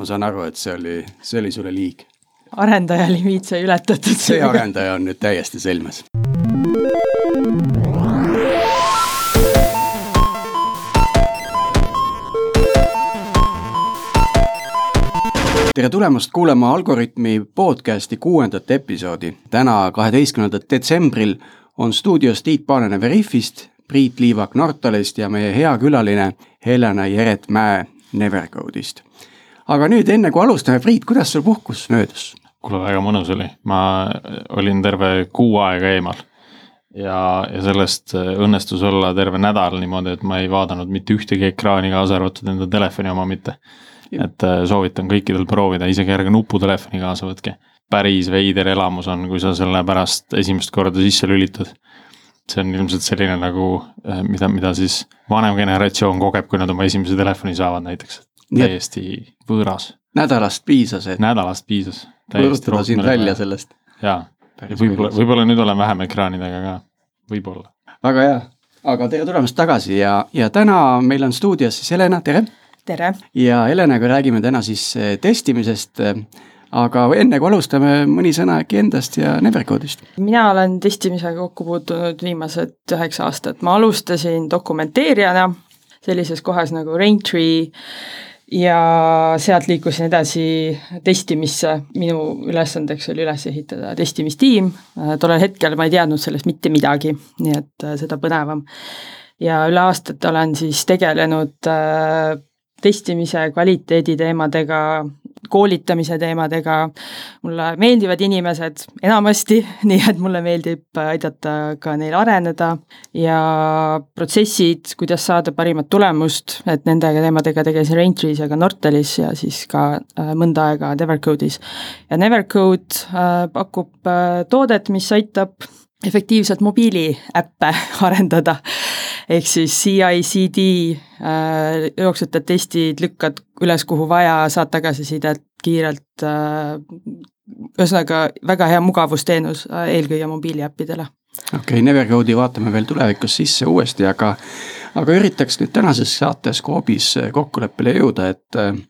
ma saan aru, et see oli, see oli sulle liig. arendaja limiit sai ületatud. see arendaja on nüüd täiesti selmes. tere tulemast kuulama Algorütmi podcasti kuuendat episoodi. täna, kaheteistkümnendal detsembril on stuudios Tiit Paananen Veriffist, Priit Liivak Nortalist ja meie hea külaline Helena Jeret-Mäe Nevercode'ist. Aga nüüd enne kui alustame, Priit, kuidas sul puhkus möödus? kuule, väga mõnus oli, ma olin terve kuu aega eemal. ja, ja sellest õnnestus olla terve nädal niimoodi, et ma ei vaadanud mitte ühtegi ekraani, kaasa arvatud enda telefoni oma mitte et äh, soovitan kõikidel proovida, isegi ärge nuputelefoni kaasa võtke. päris veider elamus on, kui sa selle pärast esimest korda sisse lülitad. see on ilmselt selline nagu, äh, mida, mida siis vanem generatsioon kogeb, kui nad oma esimese telefoni saavad näiteks. Täiesti võõras. nädalast piisas, et. nädalast piisas. võõrutada sind välja sellest. jaa, ja võib-olla, võib-olla nüüd olen vähem ekraanidega ka, võib-olla. väga hea, aga tere tulemast tagasi ja, ja täna meil on stuudios siis Helena, tere tere! ja Helenaga räägime täna siis eh, testimisest. Eh, aga enne kui alustame, mõni sõna äkki endast ja Nevercode'ist. mina olen testimisega kokku puutunud viimased üheksa aastat, ma alustasin dokumenteerijana sellises kohas nagu Raintree ja sealt liikusin edasi testimisse, minu ülesandeks oli üles ehitada testimistiim, tollel hetkel ma ei teadnud sellest mitte midagi, nii et eh, seda põnevam. ja üle aastate olen siis tegelenud testimise, kvaliteedi teemadega, koolitamise teemadega. mulle meeldivad inimesed enamasti, nii et mulle meeldib aidata ka neil areneda ja protsessid, kuidas saada parimat tulemust, et nende teemadega tegelesin Raintree's ja ka Nortalis ja siis ka äh, mõnda aega Nevercode'is. ja Nevercode äh, pakub äh, toodet, mis aitab efektiivselt mobiiliäppe arendada ehk siis CI-CD äh, jooksutad testid, lükkad üles, kuhu vaja, saad tagasisidet kiirelt äh,, ühesõnaga väga hea mugavusteenus äh, eelkõige mobiiliäppidele. okei okay,, Nevercode'i vaatame veel tulevikus sisse uuesti, aga aga üritaks nüüd tänases saates Coopis kokkuleppele jõuda, et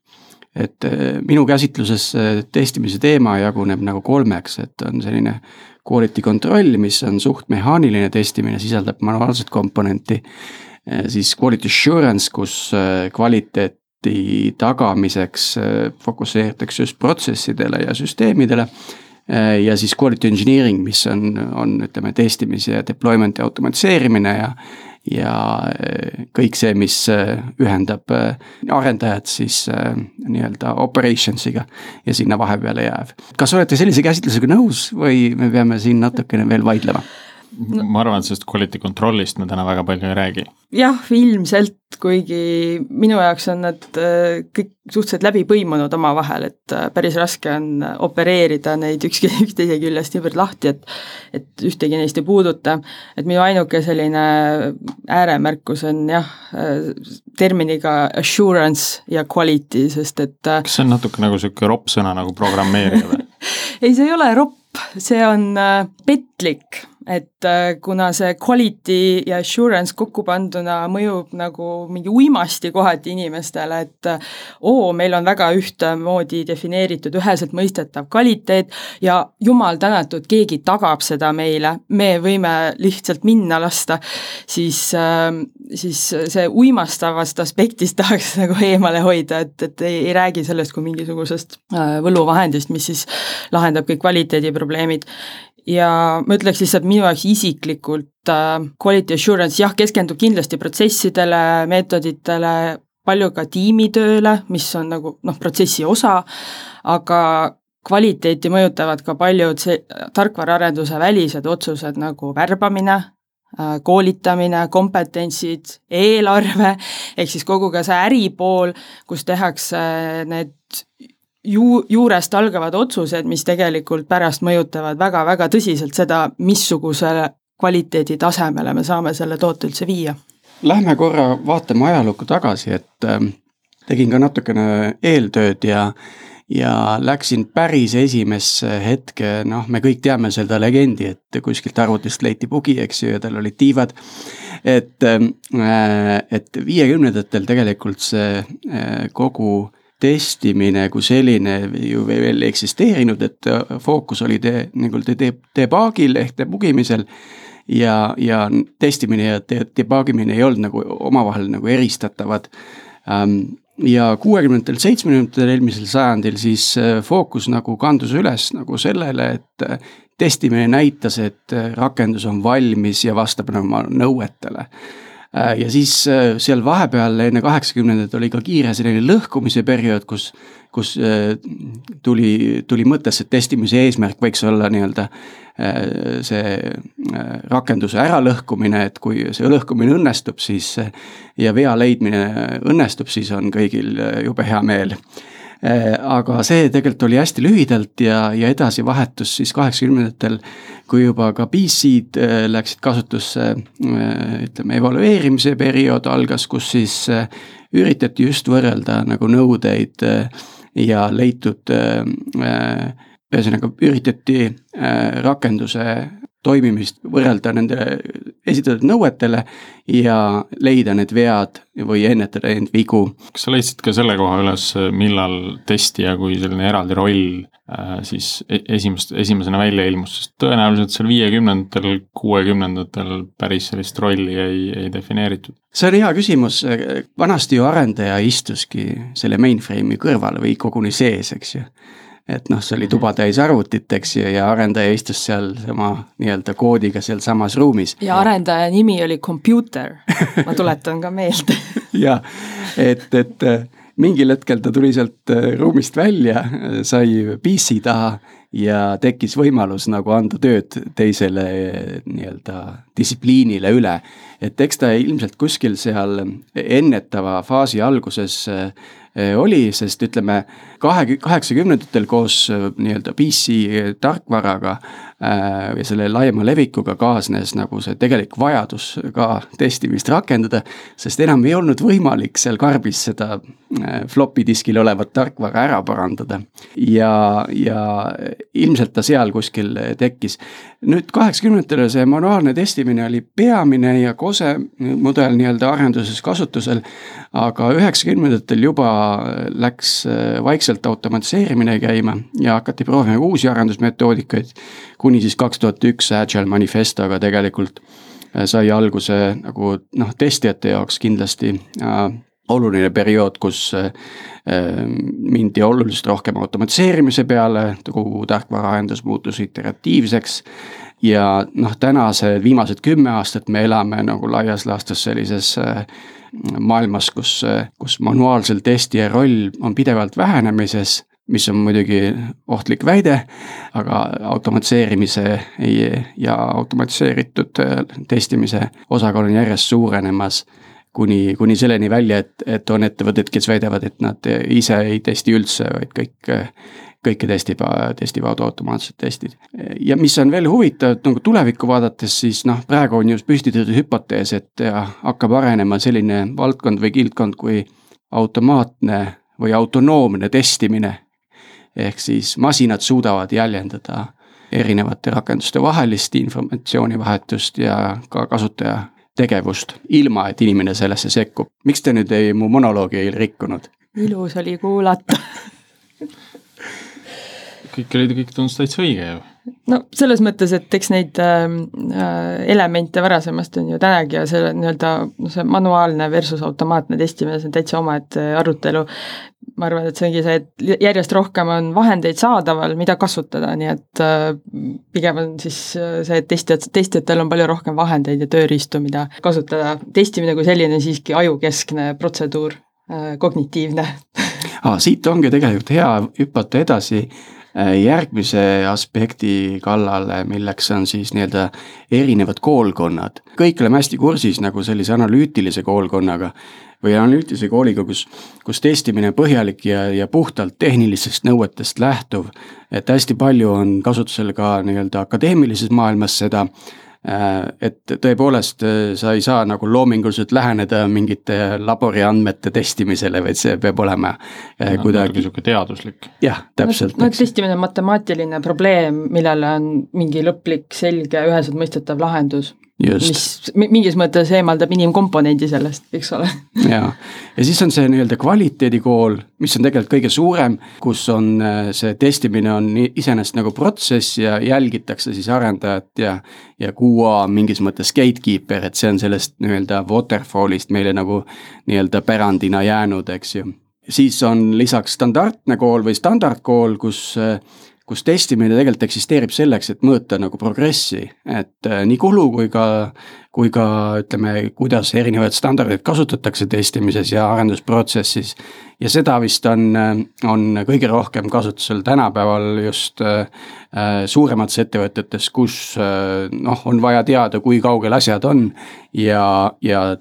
et minu käsitluses testimise teema jaguneb nagu kolmeks, et on selline quality control, mis on suht mehaaniline testimine, sisaldab manuaalset komponenti. Eh, siis quality assurance, kus eh, kvaliteeti tagamiseks eh, fokusseeritakse just protsessidele ja süsteemidele. ja siis quality engineering, mis on, on ütleme testimise ja deployment'i automatiseerimine ja ja eh, kõik see, mis eh, ühendab eh, arendajat siis nii-öelda operations'iga ja sinna vahepeale jääv. kas olete sellise käsitlusega nõus või me peame siin natukene veel vaidlema? No. ma arvan, et sellest quality control'ist me täna väga palju ei räägi. jah, ilmselt, kuigi minu jaoks on nad äh, kõik suhteliselt läbi põimunud omavahel, et äh, päris raske on opereerida neid ükski, üksteise küljest niivõrd lahti, et et ühtegi neist ei puuduta. et minu ainuke selline ääremärkus on jah, äh, terminiga assurance ja quality, sest et kas see on natuke nagu niisugune ropp sõna nagu programmeerija või ei, see ei ole ropp, see on petlik et äh, kuna see quality ja assurance kokku panduna mõjub nagu mingi uimasti kohati inimestele, et äh, oo, meil on väga ühtemoodi defineeritud, üheselt mõistetav kvaliteet ja jumal tänatud, keegi tagab seda meile, me võime lihtsalt minna lasta, siis, ähm, siis see uimastavast aspektist tahaks nagu eemale hoida, et, et ei, ei räägi sellest kui mingisugusest äh, võluvahendist, mis siis lahendab kõik kvaliteediprobleemid ja ma ütleks lihtsalt minu jaoks isiklikult äh, quality assurance jah, keskendub kindlasti protsessidele, meetoditele, palju ka tiimitööle, mis on nagu noh, protsessi osa, aga kvaliteeti mõjutavad ka paljud see tarkvaraarenduse välised otsused nagu värbamine, äh, koolitamine, kompetentsid, eelarve, ehk siis kogu ka see äripool, kus tehakse need ju-, juurest algavad otsused, mis tegelikult pärast mõjutavad väga-väga tõsiselt seda, missugusele kvaliteeditasemele me saame selle toote üldse viia. Lähme korra vaatame ajalukku tagasi, et äh, tegin ka natukene eeltööd ja ja läksin päris esimesse hetke, noh, me kõik teame seda legendi, et kuskilt arvutist leiti bugi, eks ju, ja tal olid tiivad. et, äh, et viiekümnendatel tegelikult see äh, kogu testimine kui selline ju veel ei eksisteerinud, et fookus oli de, nii-öelda de, debaagil ehk debugimisel ja, ja testimine ja de, debugimine ei olnud nagu omavahel nagu eristatavad ähm, ja kuuekümnendatel, seitsmekümnendatel eelmisel sajandil siis äh, fookus nagu kandus üles nagu sellele, et äh, testimine näitas, et äh, rakendus on valmis ja vastab oma nõuetele. Ja siis seal vahepeal enne kaheksakümnendat oli ka kiire selline lõhkumise periood, kus kus äh, tuli, tuli mõttesse, et testimise eesmärk võiks olla nii-öelda äh, see äh, rakenduse äralõhkumine, et kui see lõhkumine õnnestub, siis ja vea leidmine õnnestub, siis on kõigil jube hea meel aga see tegelikult oli hästi lühidalt ja, ja edasi vahetus siis kaheksakümnendatel, kui juba ka PC-d läksid kasutusse, ütleme evalueerimise periood algas, kus siis üritati just võrrelda nagu nõudeid ja leitud, äh, äh, ühesõnaga üritati äh, rakenduse toimimist võrrelda nende esitatud nõuetele ja leida need vead või ennetada neid vigu. kas sa leidsid ka selle koha üles, millal testija kui selline eraldi roll äh, siis e-, esimest, esimesena välja ilmus, sest tõenäoliselt seal viiekümnendatel, kuuekümnendatel päris sellist rolli ei, ei defineeritud? see on hea küsimus, vanasti ju arendaja istuski selle mainframe'i kõrval või koguni sees, eks ju et noh, see oli tuba täis arvutit, eks ju, ja arendaja istus seal sama nii-öelda koodiga sealsamas ruumis. ja arendaja nimi oli Computer, ma tuletan ka meelde jah, et, et äh, mingil hetkel ta tuli sealt äh, ruumist välja, sai PC taha ja tekkis võimalus nagu anda tööd teisele nii-öelda distsipliinile üle. et eks ta ilmselt kuskil seal ennetava faasi alguses äh, oli, sest ütleme, kahe, kaheksakümnendatel koos nii-öelda PC tarkvaraga Äh, ja selle laiema levikuga kaasnes nagu see tegelik vajadus ka testimist rakendada, sest enam ei olnud võimalik seal karbis seda äh, floppy diskil olevat tarkvara ära parandada. ja, ja ilmselt ta seal kuskil tekkis. nüüd kaheksakümnendatel see manuaalne testimine oli peamine ja kose mudel nii-öelda arenduses kasutusel, aga üheksakümnendatel juba läks äh, vaikselt automatiseerimine käima ja hakati proovima uusi arendusmetoodikaid kuni siis kaks tuhat üks Agile manifestoga tegelikult äh, sai alguse nagu noh, testijate jaoks kindlasti äh, oluline periood, kus äh, mindi oluliselt rohkem automatiseerimise peale, kogu tarkvaraarendus muutus iteratiivseks. ja noh, tänased viimased kümme aastat me elame nagu laias laastus sellises äh, maailmas, kus, äh, kus manuaalsel testija roll on pidevalt vähenemises mis on muidugi ohtlik väide, aga automatiseerimise ja automatiseeritud äh, testimise osakaal on järjest suurenemas kuni, kuni selleni välja, et, et on ettevõtted, kes väidavad, et nad ise ei testi üldse, vaid kõik, kõike testib, testib automaatsed testid. ja mis on veel huvitav, et nagu tulevikku vaadates, siis noh, praegu on just püstitatud hüpotees, et hakkab arenema selline valdkond või kildkond kui automaatne või autonoomne testimine ehk siis masinad suudavad jäljendada erinevate rakenduste vahelist informatsioonivahetust ja ka kasutaja tegevust, ilma et inimene sellesse sekkub. miks te nüüd ei, mu monoloogi ei rikkunud? ilus oli kuulata kõik oli, kõik tundus täitsa õige ju no selles mõttes, et eks neid ähm, äh, elemente varasemast on ju tänagi ja selle nii-öelda noh, see manuaalne versus automaatne testimine, see on täitsa omaette arutelu. ma arvan, et see ongi see, et järjest rohkem on vahendeid saadaval, mida kasutada, nii et äh, pigem on siis äh, see, et testijad, testijatel on palju rohkem vahendeid ja tööriistu, mida kasutada. testimine kui selline on siiski ajukeskne protseduur äh,, kognitiivne ah,. siit ongi tegelikult hea hüpata edasi Äh, järgmise aspekti kallale, milleks on siis nii-öelda erinevad koolkonnad. kõik oleme hästi kursis nagu sellise analüütilise koolkonnaga või analüütilise kooliga, kus, kus testimine põhjalik ja, ja puhtalt tehnilistest nõuetest lähtuv. et hästi palju on kasutusel ka nii-öelda akadeemilises maailmas seda Äh, et tõepoolest äh, sa ei saa nagu loominguliselt läheneda mingite laboriandmete testimisele, vaid see peab olema äh, no, kuidagi. niisugune teaduslik. jah, täpselt. no testimine on matemaatiline probleem, millele on mingi lõplik, selge, üheselt mõistetav lahendus mis mingis mõttes eemaldab inimkomponendi sellest, eks ole. jaa, ja siis on see nii-öelda kvaliteedikool, mis on tegelikult kõige suurem, kus on äh, see testimine on iseenesest nagu protsess ja jälgitakse siis arendajat ja ja QA on mingis mõttes gatekeeper, et see on sellest nii-öelda waterfall'ist meile nagu nii-öelda pärandina jäänud, eks ju. siis on lisaks standardne kool või standardkool, kus äh, kus testimine tegelikult eksisteerib selleks, et mõõta nagu progressi, et äh, nii kulu kui ka, kui ka ütleme, kuidas erinevaid standardeid kasutatakse testimises ja arendusprotsessis. ja seda vist on, äh, on kõige rohkem kasutusel tänapäeval just äh, äh, suuremates ettevõtetes, kus äh, noh, on vaja teada, kui kaugel asjad on. ja, ja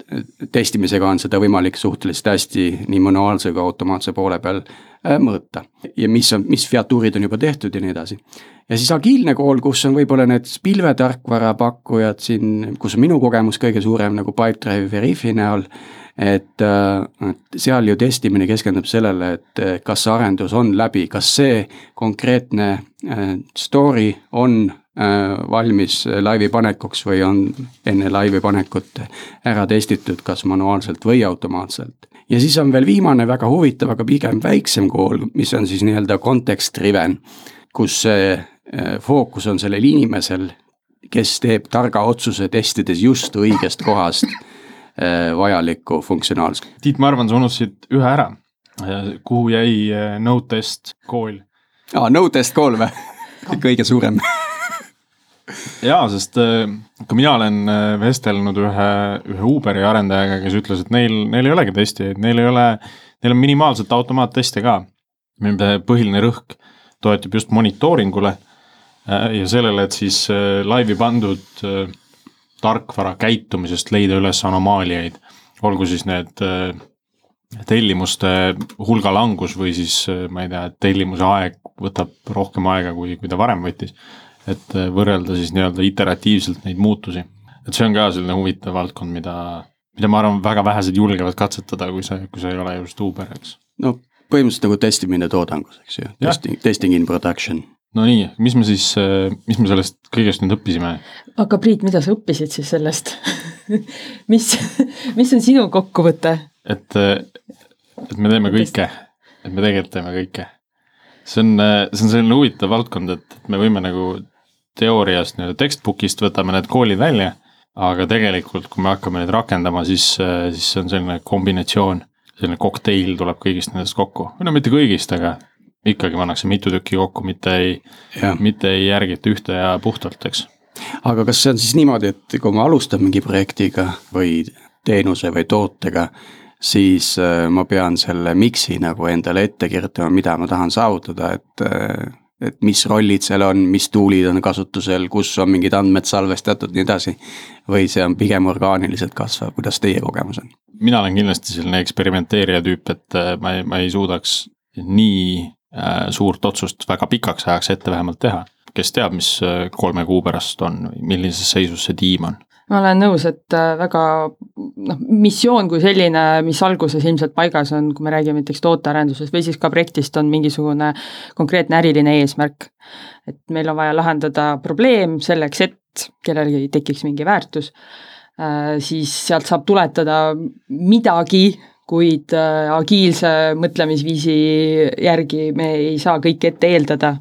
testimisega on seda võimalik suhteliselt hästi nii manuaalse kui automaatse poole peal mõõta ja mis on, mis featuurid on juba tehtud ja nii edasi. ja siis agiilne kool, kus on võib-olla need pilvetarkvara pakkujad siin, kus on minu kogemus kõige suurem nagu Pipedrive ja Riffi näol. et, äh, et seal ju testimine keskendub sellele, et äh, kas see arendus on läbi, kas see konkreetne story on valmis laivi panekuks või on enne laivi panekut ära testitud, kas manuaalselt või automaatselt ja siis on veel viimane väga huvitav, aga pigem väiksem kool, mis on siis nii-öelda context driven, kus see äh, fookus on sellel inimesel, kes teeb targa otsuse testides just õigest kohast äh, vajalikku funktsionaalsust. Tiit, ma arvan, sa unustasid ühe ära, kuhu jäi äh, Node-test kool? aa, Node-test kool või? kõige suurem jaa, sest äh, ka mina olen äh, vestelnud ühe, ühe Uberi arendajaga, kes ütles, et neil, neil ei olegi testijaid, neil ei ole, neil on minimaalselt automaatteste ka. Nende põhiline rõhk toetub just monitooringule äh, ja sellele, et siis laivi pandud tarkvara käitumisest leida üles anomaaliaid, olgu siis need tellimuste hulga langus või siis ma ei tea, tellimuse aeg võtab rohkem aega, kui, kui ta varem võttis et äh, võrrelda siis nii-öelda iteratiivselt neid muutusi. et see on ka selline huvitav valdkond, mida, mida ma arvan, väga vähesed julgevad katsetada, kui see, kui see ei ole just Uber, eks. no põhimõtteliselt nagu testimine toodangus, eks ju, testing, testing in production. no nii, mis me siis, äh, mis me sellest kõigest nüüd õppisime? aga Priit, mida sa õppisid siis sellest mis, mis on sinu kokkuvõte? et, äh, et me teeme kõike, et me tegelikult teeme kõike see on, see on selline huvitav valdkond, et me võime nagu teooriast nii-öelda textbook'ist võtame need koolid välja. aga tegelikult, kui me hakkame neid rakendama, siis, siis see on selline kombinatsioon, selline kokteil tuleb kõigist nendest kokku, või no mitte kõigist, aga ikkagi pannakse mitu tükki kokku, mitte ei, mitte ei järgita ühte ja puhtalt, eks. aga kas see on siis niimoodi, et kui ma alustan mingi projektiga või teenuse või tootega siis äh, ma pean selle mix'i nagu endale ette kirjutama, mida ma tahan saavutada, et äh, et mis rollid seal on, mis tool'id on kasutusel, kus on mingid andmed salvestatud, nii edasi. või see on pigem orgaaniliselt kasvav, kuidas teie kogemus on? mina olen kindlasti selline eksperimenteerija tüüp, et äh, ma ei, ma ei suudaks nii suurt otsust väga pikaks ajaks ette vähemalt teha. kes teab, mis kolme kuu pärast on, millises seisus see tiim on ma olen nõus, et äh, väga noh, missioon kui selline, mis alguses ilmselt paigas on, kui me räägime näiteks tootearendusest või siis ka projektist, on mingisugune konkreetne äriline eesmärk. et meil on vaja lahendada probleem selleks, et kellelgi tekiks mingi väärtus, äh, siis sealt saab tuletada midagi, kuid äh, agiilse mõtlemisviisi järgi me ei saa kõike ette eeldada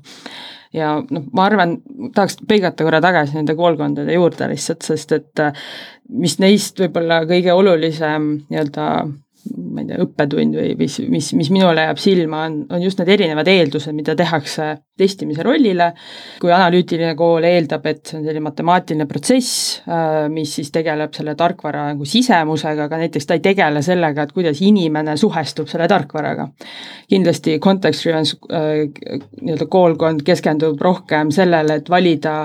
ja noh, ma arvan, tahaks põigata korra tagasi nende koolkondade juurde lihtsalt, sest et äh, mis neist võib-olla kõige olulisem nii-öelda ma ei tea, õppetund või mis, mis, mis minule jääb silma, on, on just need erinevad eeldused, mida tehakse testimise rollile. kui analüütiline kool eeldab, et see on selline matemaatiline protsess, äh, mis siis tegeleb selle tarkvara nagu sisemusega, aga näiteks ta ei tegele sellega, et kuidas inimene suhestub selle tarkvaraga. kindlasti context driven äh, nii-öelda koolkond keskendub rohkem sellele, et valida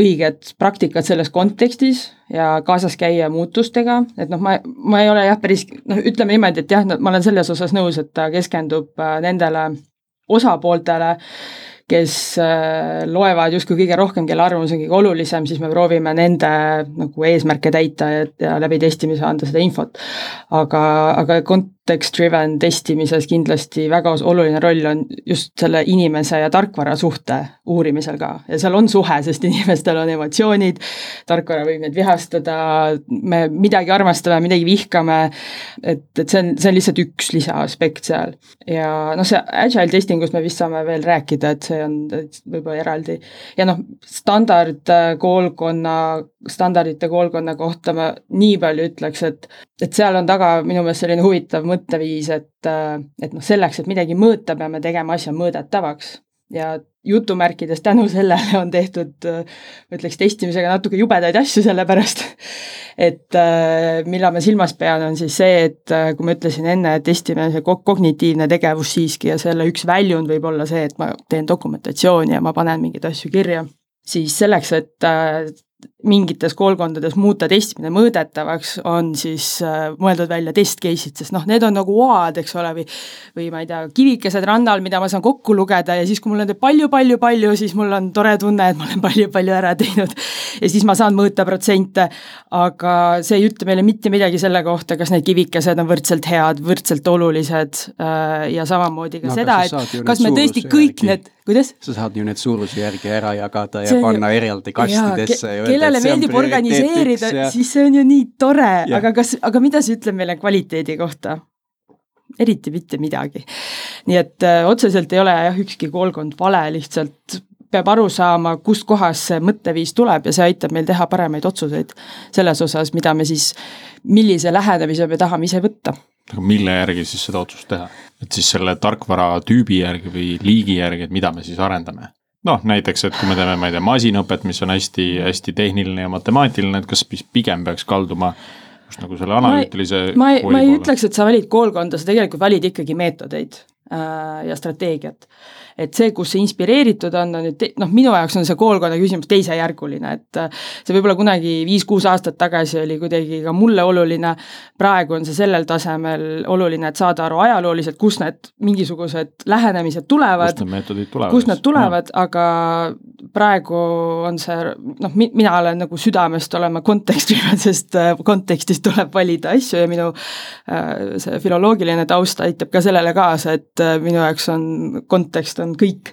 õiget praktikat selles kontekstis ja kaasas käia muutustega, et noh, ma, ma ei ole jah, päris noh, ütleme niimoodi, et jah, ma olen selles osas nõus, et ta keskendub äh, nendele osapooltele, kes äh, loevad justkui kõige rohkem, kelle arvamus on kõige olulisem, siis me proovime nende nagu eesmärke täita ja, ja läbi testimise anda seda infot. aga, aga context-driven testimises kindlasti väga oluline roll on just selle inimese ja tarkvara suhte uurimisel ka ja seal on suhe, sest inimestel on emotsioonid, tarkvara võib neid vihastada, me midagi armastame, midagi vihkame, et, et see on, see on lihtsalt üks lisaaspekt seal. ja noh, see agile testing us me vist saame veel rääkida, et see on võib-olla eraldi. ja noh, standardkoolkonna, standardite koolkonna kohta ma nii palju ütleks, et et seal on taga minu meelest selline huvitav mõtteviis, et et noh, selleks, et midagi mõõta, peame tegema asja mõõdetavaks. Ja jutumärkides tänu sellele on tehtud, ma ütleks testimisega natuke jubedaid asju, sellepärast et millal ma silmas pean, on siis see, et kui ma ütlesin enne, et testime see kognitiivne tegevus siiski ja selle üks väljund võib olla see, et ma teen dokumentatsiooni ja ma panen mingeid asju kirja, siis selleks, et mingites koolkondades muuta testimine mõõdetavaks, on siis äh, mõeldud välja test case'id, sest noh, need on nagu oad, eks ole, või või ma ei tea, kivikesed rannal, mida ma saan kokku lugeda ja siis, kui mul on palju-palju-palju, siis mul on tore tunne, et ma olen palju-palju ära teinud. ja siis ma saan mõõta protsente, aga see ei ütle meile mitte midagi selle kohta, kas need kivikesed on võrdselt head, võrdselt olulised äh, ja samamoodi ka no, seda, et kas me tõesti kõik järgi. need, kuidas? sa saad ju need suuruse järgi ära jagada ja see, panna eraldi kastidesse ja, ja öelda, kellele meeldib organiseerida ja..., siis see on ju nii tore, aga kas, aga mida see ütleb meile kvaliteedi kohta? eriti mitte midagi. nii et öö, äh, otseselt ei ole jah, ükski koolkond vale, lihtsalt peab aru saama, kustkohast see mõtteviis tuleb ja see aitab meil teha paremaid otsuseid selles osas, mida me siis, millise lähenemise me tahame ise võtta. Mille järgi siis seda otsust teha? et siis selle tarkvara tüübi järgi või liigi järgi, et mida me siis arendame? noh, näiteks, et kui me teeme, ma ei tea, masinõpet, mis on hästi-hästi tehniline ja matemaatiline, et kas pigem peaks kalduma just nagu selle analüütilise ma ei, ma ei, ma ei ütleks, et sa valid koolkonda, sa tegelikult valid ikkagi meetodeid äh, ja strateegiat et see, kus see inspireeritud on, on nüüd noh, minu jaoks on see koolkonna küsimus teisejärguline, et äh, see võib-olla kunagi viis-kuus aastat tagasi oli kuidagi ka mulle oluline, praegu on see sellel tasemel oluline, et saada aru ajalooliselt, kust need mingisugused lähenemised tulevad, kust need meetodid tulevad, kust nad tulevad, aga praegu on see noh, mina olen nagu südamest olema kontekstiline, sest äh, kontekstist tuleb valida asju ja minu äh, see filoloogiline taust aitab ka sellele kaasa, et minu jaoks on kontekst on kõik.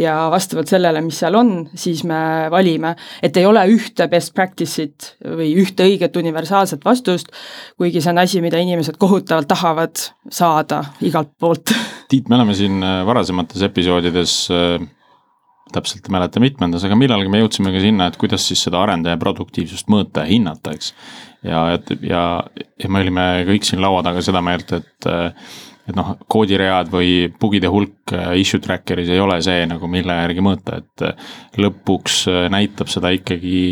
ja vastavalt sellele, mis seal on, siis me valime, et ei ole ühte best practice'it või ühte õiget universaalset vastust, kuigi see on asi, mida inimesed kohutavalt tahavad saada igalt poolt. Tiit, me oleme siin äh, varasemates episoodides äh, täpselt ei mäleta mitmendas, aga millalgi me jõudsime ka sinna, et kuidas siis seda arendaja produktiivsust mõõta ja hinnata, eks. ja, ja, ja me olime kõik siin laua taga seda meelt, et äh, et noh, koodiread või bugide hulk äh, issue tracker'is ei ole see nagu, mille järgi mõõta, et äh, lõpuks äh, näitab seda ikkagi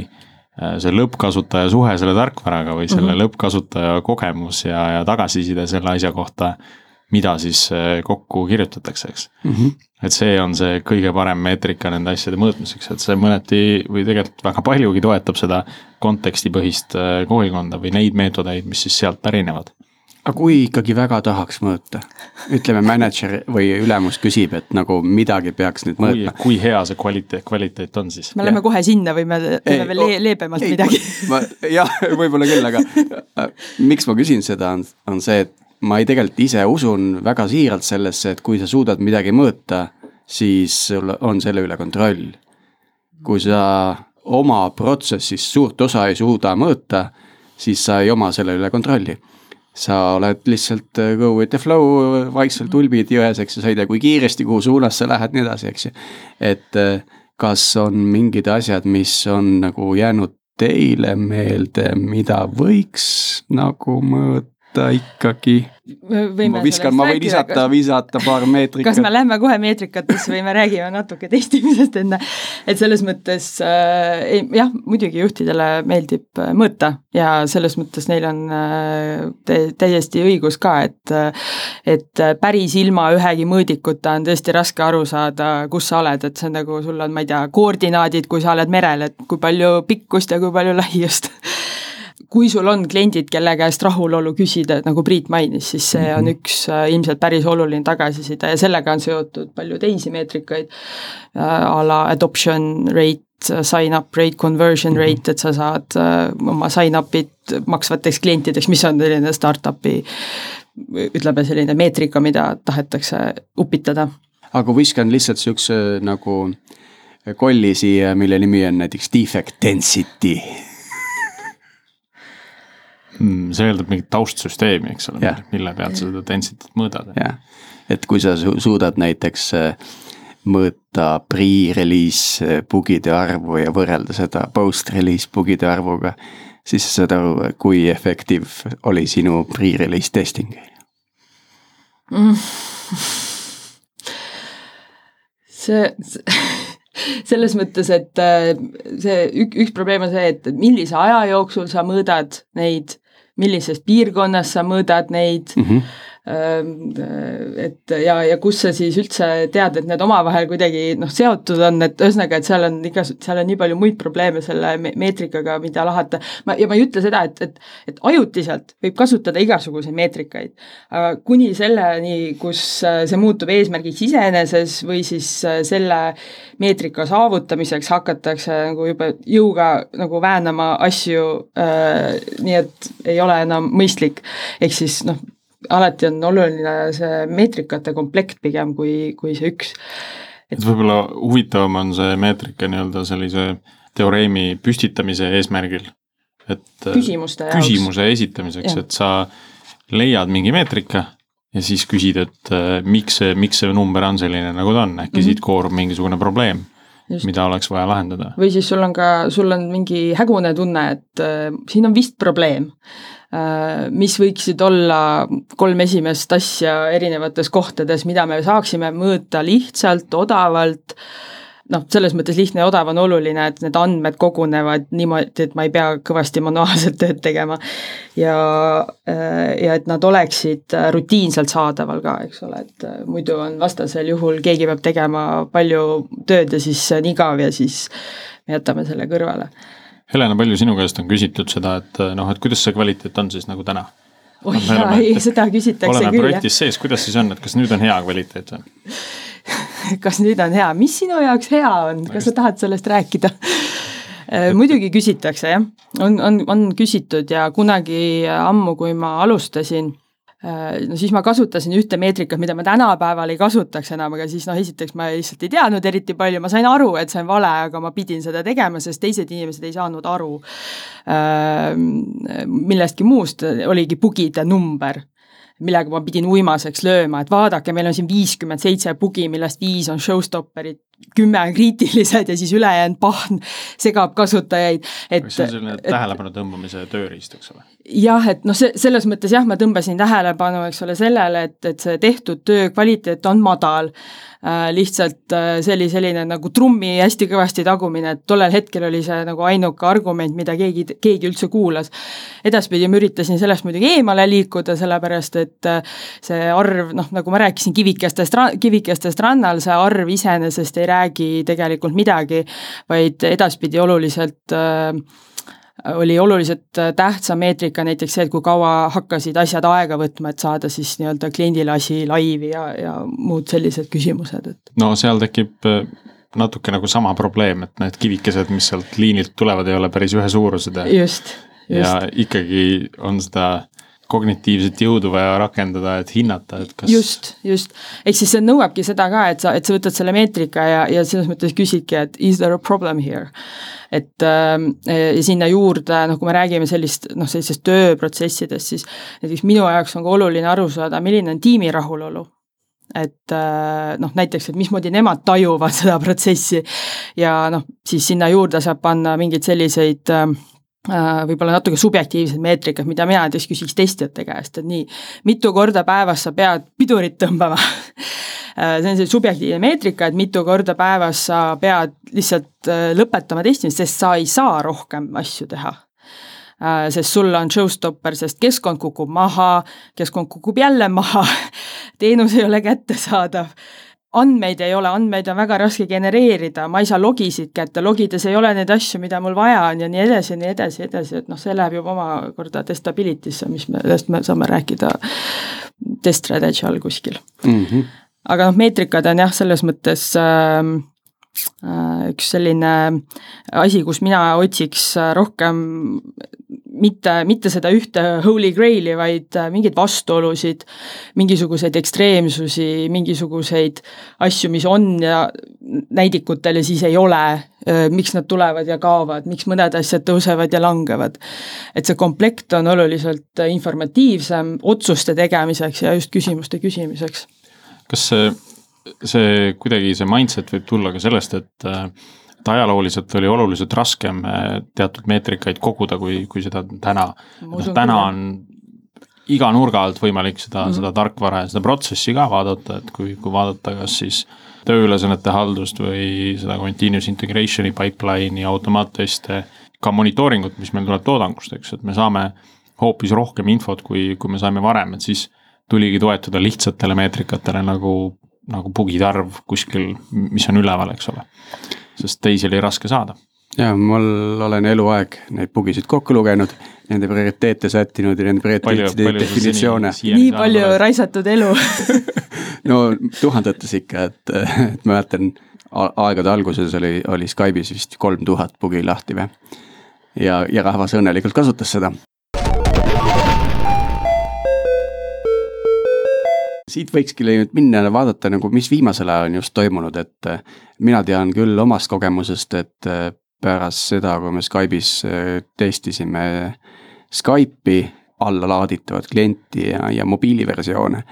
see lõppkasutaja suhe selle tarkvaraga või selle mm -hmm. lõppkasutaja kogemus ja, ja tagasiside selle asja kohta, mida siis kokku kirjutatakse, eks mm. -hmm. et see on see kõige parem meetrika nende asjade mõõtmiseks, et see mõneti või tegelikult väga paljugi toetab seda kontekstipõhist koolikonda või neid meetodeid, mis siis sealt pärinevad aga kui ikkagi väga tahaks mõõta, ütleme mänedžer või ülemus küsib, et nagu midagi peaks nüüd mõõtma. kui hea see kvaliteet, kvaliteet on siis? me läheme kohe sinna või me teeme veel le leebemalt ei, midagi? jah, võib-olla küll, aga äh, miks ma küsin seda, on, on see, et ma ei tegelikult ise usun väga siiralt sellesse, et kui sa suudad midagi mõõta, siis sul on selle üle kontroll. kui sa oma protsessist suurt osa ei suuda mõõta, siis sa ei oma selle üle kontrolli sa oled lihtsalt äh, go with the flow, vaikselt ulbid jões, eks ju, sa ei tea, kui kiiresti, kuhu suunas sa lähed, nii edasi, eks ju. et äh, kas on mingid asjad, mis on nagu jäänud teile meelde, mida võiks nagu mõõta ikkagi? ma viskan, ma võin visata, visata paar meetrikat. kas me lähme kohe meetrikatesse või me räägime natuke testimisest enne? et selles mõttes äh, jah, muidugi juhtidele meeldib äh, mõõta ja selles mõttes neil on äh, täiesti õigus ka, et äh, et päris ilma ühegi mõõdikuta on tõesti raske aru saada, kus sa oled, et see on nagu sul on, ma ei tea, koordinaadid, kui sa oled merel, et kui palju pikkust ja kui palju laiust kui sul on kliendid, kelle käest rahulolu küsida, et nagu Priit mainis, siis see on mhm. üks äh, ilmselt päris oluline tagasiside ja sellega on seotud palju teisi meetrikaid äh,, a la adoption rate, sign-up rate, conversion mhm. rate, et sa saad äh, oma sign-up'id maksvateks klientideks, mis on selline startup'i ütleme, selline meetrika, mida tahetakse upitada. aga viskan lihtsalt niisuguse nagu kolli siia, mille nimi on näiteks defect density hmm,. see eeldab mingit taustsüsteemi, eks ole, mille pealt sa seda density't mõõdad. jah, et kui sa su suudad näiteks äh, mõõta pre-release äh, bugide arvu ja võrrelda seda post-release bugide arvuga, siis sa saad aru, kui efektiiv oli sinu pre-release testing mm.. see, see selles mõttes, et äh, see ük, üks probleem on see, et millise aja jooksul sa mõõdad neid, millises piirkonnas sa mõõdad neid. Mm, -hmm et ja, ja kus sa siis üldse tead, et need omavahel kuidagi noh, seotud on, et ühesõnaga, et seal on igas, seal on nii palju muid probleeme selle meetrikaga, mida lahata. ma, ja ma ei ütle seda, et, et, et ajutiselt võib kasutada igasuguseid meetrikaid, aga kuni selleni, kus äh, see muutub eesmärgiks iseeneses või siis äh, selle meetrika saavutamiseks hakatakse nagu juba jõuga nagu väänama asju äh,, nii et ei ole enam mõistlik. ehk siis noh, alati on oluline see meetrikate komplekt pigem kui, kui see üks. et võib-olla huvitavam on see meetrika nii-öelda sellise teoreemi püstitamise eesmärgil. et küsimuste küsimuse jaoks. esitamiseks, et sa leiad mingi meetrika ja siis küsid, et äh, miks see, miks see number on selline, nagu ta on, äkki mm -hmm. siit koorub mingisugune probleem Just. mida oleks vaja lahendada. või siis sul on ka, sul on mingi hägune tunne, et äh, siin on vist probleem Äh, mis võiksid olla kolm esimest asja erinevates kohtades, mida me saaksime mõõta lihtsalt, odavalt, noh, selles mõttes lihtne ja odav on oluline, et need andmed kogunevad niimoodi, et ma ei pea kõvasti manuaalselt tööd tegema. ja, äh, ja et nad oleksid rutiinselt saadaval ka, eks ole, et äh, muidu on vastasel juhul, keegi peab tegema palju tööd ja siis see on igav ja siis me jätame selle kõrvale Helena, palju sinu käest on küsitud seda, et noh, et kuidas see kvaliteet on siis nagu täna? oi no, jaa, ei, seda küsitakse oleme küll. oleme projektis sees, kuidas siis on, et kas nüüd on hea kvaliteet või? kas nüüd on hea, mis sinu jaoks hea on, kas sa tahad sellest rääkida äh, muidugi küsitakse jah, on, on, on küsitud ja kunagi ammu, kui ma alustasin no siis ma kasutasin ühte meetrikat, mida ma tänapäeval ei kasutaks enam, aga siis noh, esiteks ma lihtsalt ei teadnud eriti palju, ma sain aru, et see on vale, aga ma pidin seda tegema, sest teised inimesed ei saanud aru äh, millestki muust, oligi bugide number millega ma pidin uimaseks lööma, et vaadake, meil on siin viiskümmend seitse bugi, millest viis on showstopperid, kümme on kriitilised ja siis ülejäänud pahn segab kasutajaid, et see on selline tähelepanu tõmbamise tööriist, eks ole? Jah, et noh, see, selles mõttes jah, ma tõmbasin tähelepanu, eks ole, sellele, et, et see tehtud töö kvaliteet on madal äh,, lihtsalt äh, see oli selline nagu trummi hästi kõvasti tagumine, et tollel hetkel oli see nagu ainuke argument, mida keegi, keegi üldse kuulas. edaspidi ma üritasin sellest muidugi eemale liikuda, sellepärast et äh, see arv, noh, nagu ma rääkisin, kivikestest, kivikestest rannal, see arv iseenesest ei räägi tegelikult midagi, vaid edaspidi oluliselt äh, oli oluliselt äh, tähtsam meetrika näiteks see, et kui kaua hakkasid asjad aega võtma, et saada siis nii-öelda kliendile asi laivi ja, ja muud sellised küsimused, et. no seal tekib äh, natuke nagu sama probleem, et need kivikesed, mis sealt liinilt tulevad, ei ole päris ühesuurused just, just. ja ikkagi on seda kognitiivset jõudu vaja rakendada, et hinnata, et kas. just, just, ehk siis see nõuabki seda ka, et sa, et sa võtad selle meetrika ja, ja selles mõttes küsidki, et is there a problem here. et äh, ja sinna juurde, noh, kui me räägime sellist, noh, sellisest tööprotsessidest, siis näiteks minu jaoks on ka oluline aru saada, milline on tiimi rahulolu et äh, noh, näiteks, et mismoodi nemad tajuvad seda protsessi ja noh, siis sinna juurde saab panna mingeid selliseid Äh, võib-olla natuke subjektiivsed meetrikad, mida mina näiteks küsiks testijate käest, et nii, mitu korda päevas sa pead pidurit tõmbama? Äh, see on see subjektiivne meetrika, et mitu korda päevas sa pead lihtsalt äh, lõpetama testimist, sest sa ei saa rohkem asju teha. Sest sul on showstopper, sest keskkond kukub maha, keskkond kukub jälle maha teenus ei ole kättesaadav andmeid ei ole, andmeid on väga raske genereerida, ma ei saa logisid kätte, logides ei ole neid asju, mida mul vaja on ja nii edasi ja nii edasi ja edasi, et noh, see läheb juba omakorda testability'sse, mis me, millest me saame rääkida test strategy all kuskil mm. -hmm. aga noh, meetrikad on jah, selles mõttes äh, üks selline asi, kus mina otsiks rohkem mitte, mitte seda ühte holy grail'i, vaid äh, mingeid vastuolusid, mingisuguseid ekstreemsusi, mingisuguseid asju, mis on ja näidikutel ja siis ei ole, äh, miks nad tulevad ja kaovad, miks mõned asjad tõusevad ja langevad. et see komplekt on oluliselt informatiivsem otsuste tegemiseks ja just küsimuste küsimiseks. kas see, see kuidagi, see mindset võib tulla ka sellest, et äh, et ajalooliselt oli oluliselt raskem eh, teatud meetrikaid koguda, kui, kui seda täna. noh, täna on iga nurga alt võimalik seda mm, -hmm. seda tarkvara ja seda protsessi ka vaadata, et kui, kui vaadata, kas siis tööülesannete haldust või seda continuous integration'i pipeline'i, automaatteste, ka monitooringut, mis meil tuleb toodangust, eks, et me saame hoopis rohkem infot, kui, kui me saime varem, et siis tuligi toetuda lihtsatele meetrikatele nagu, nagu bugide arv kuskil, mis on üleval, eks ole sest teisi oli raske saada. ja mul olen eluaeg neid bugisid kokku lugenud, nende prioriteete sättinud ja nende prioriteetide definitsioone. nii palju oled. raisatud elu no tuhandetes ikka, et, et ma mäletan aegade alguses oli, oli Skype'is vist kolm tuhat bugi lahti või. ja, ja rahvas õnnelikult kasutas seda. Siit võikski nüüd minna ja vaadata nagu, mis viimasel ajal on just toimunud, et äh, mina tean küll omast kogemusest, et äh, pärast seda, kui me Skype'is äh, testisime Skype'i allalaaditavat klienti ja, ja mobiiliversioone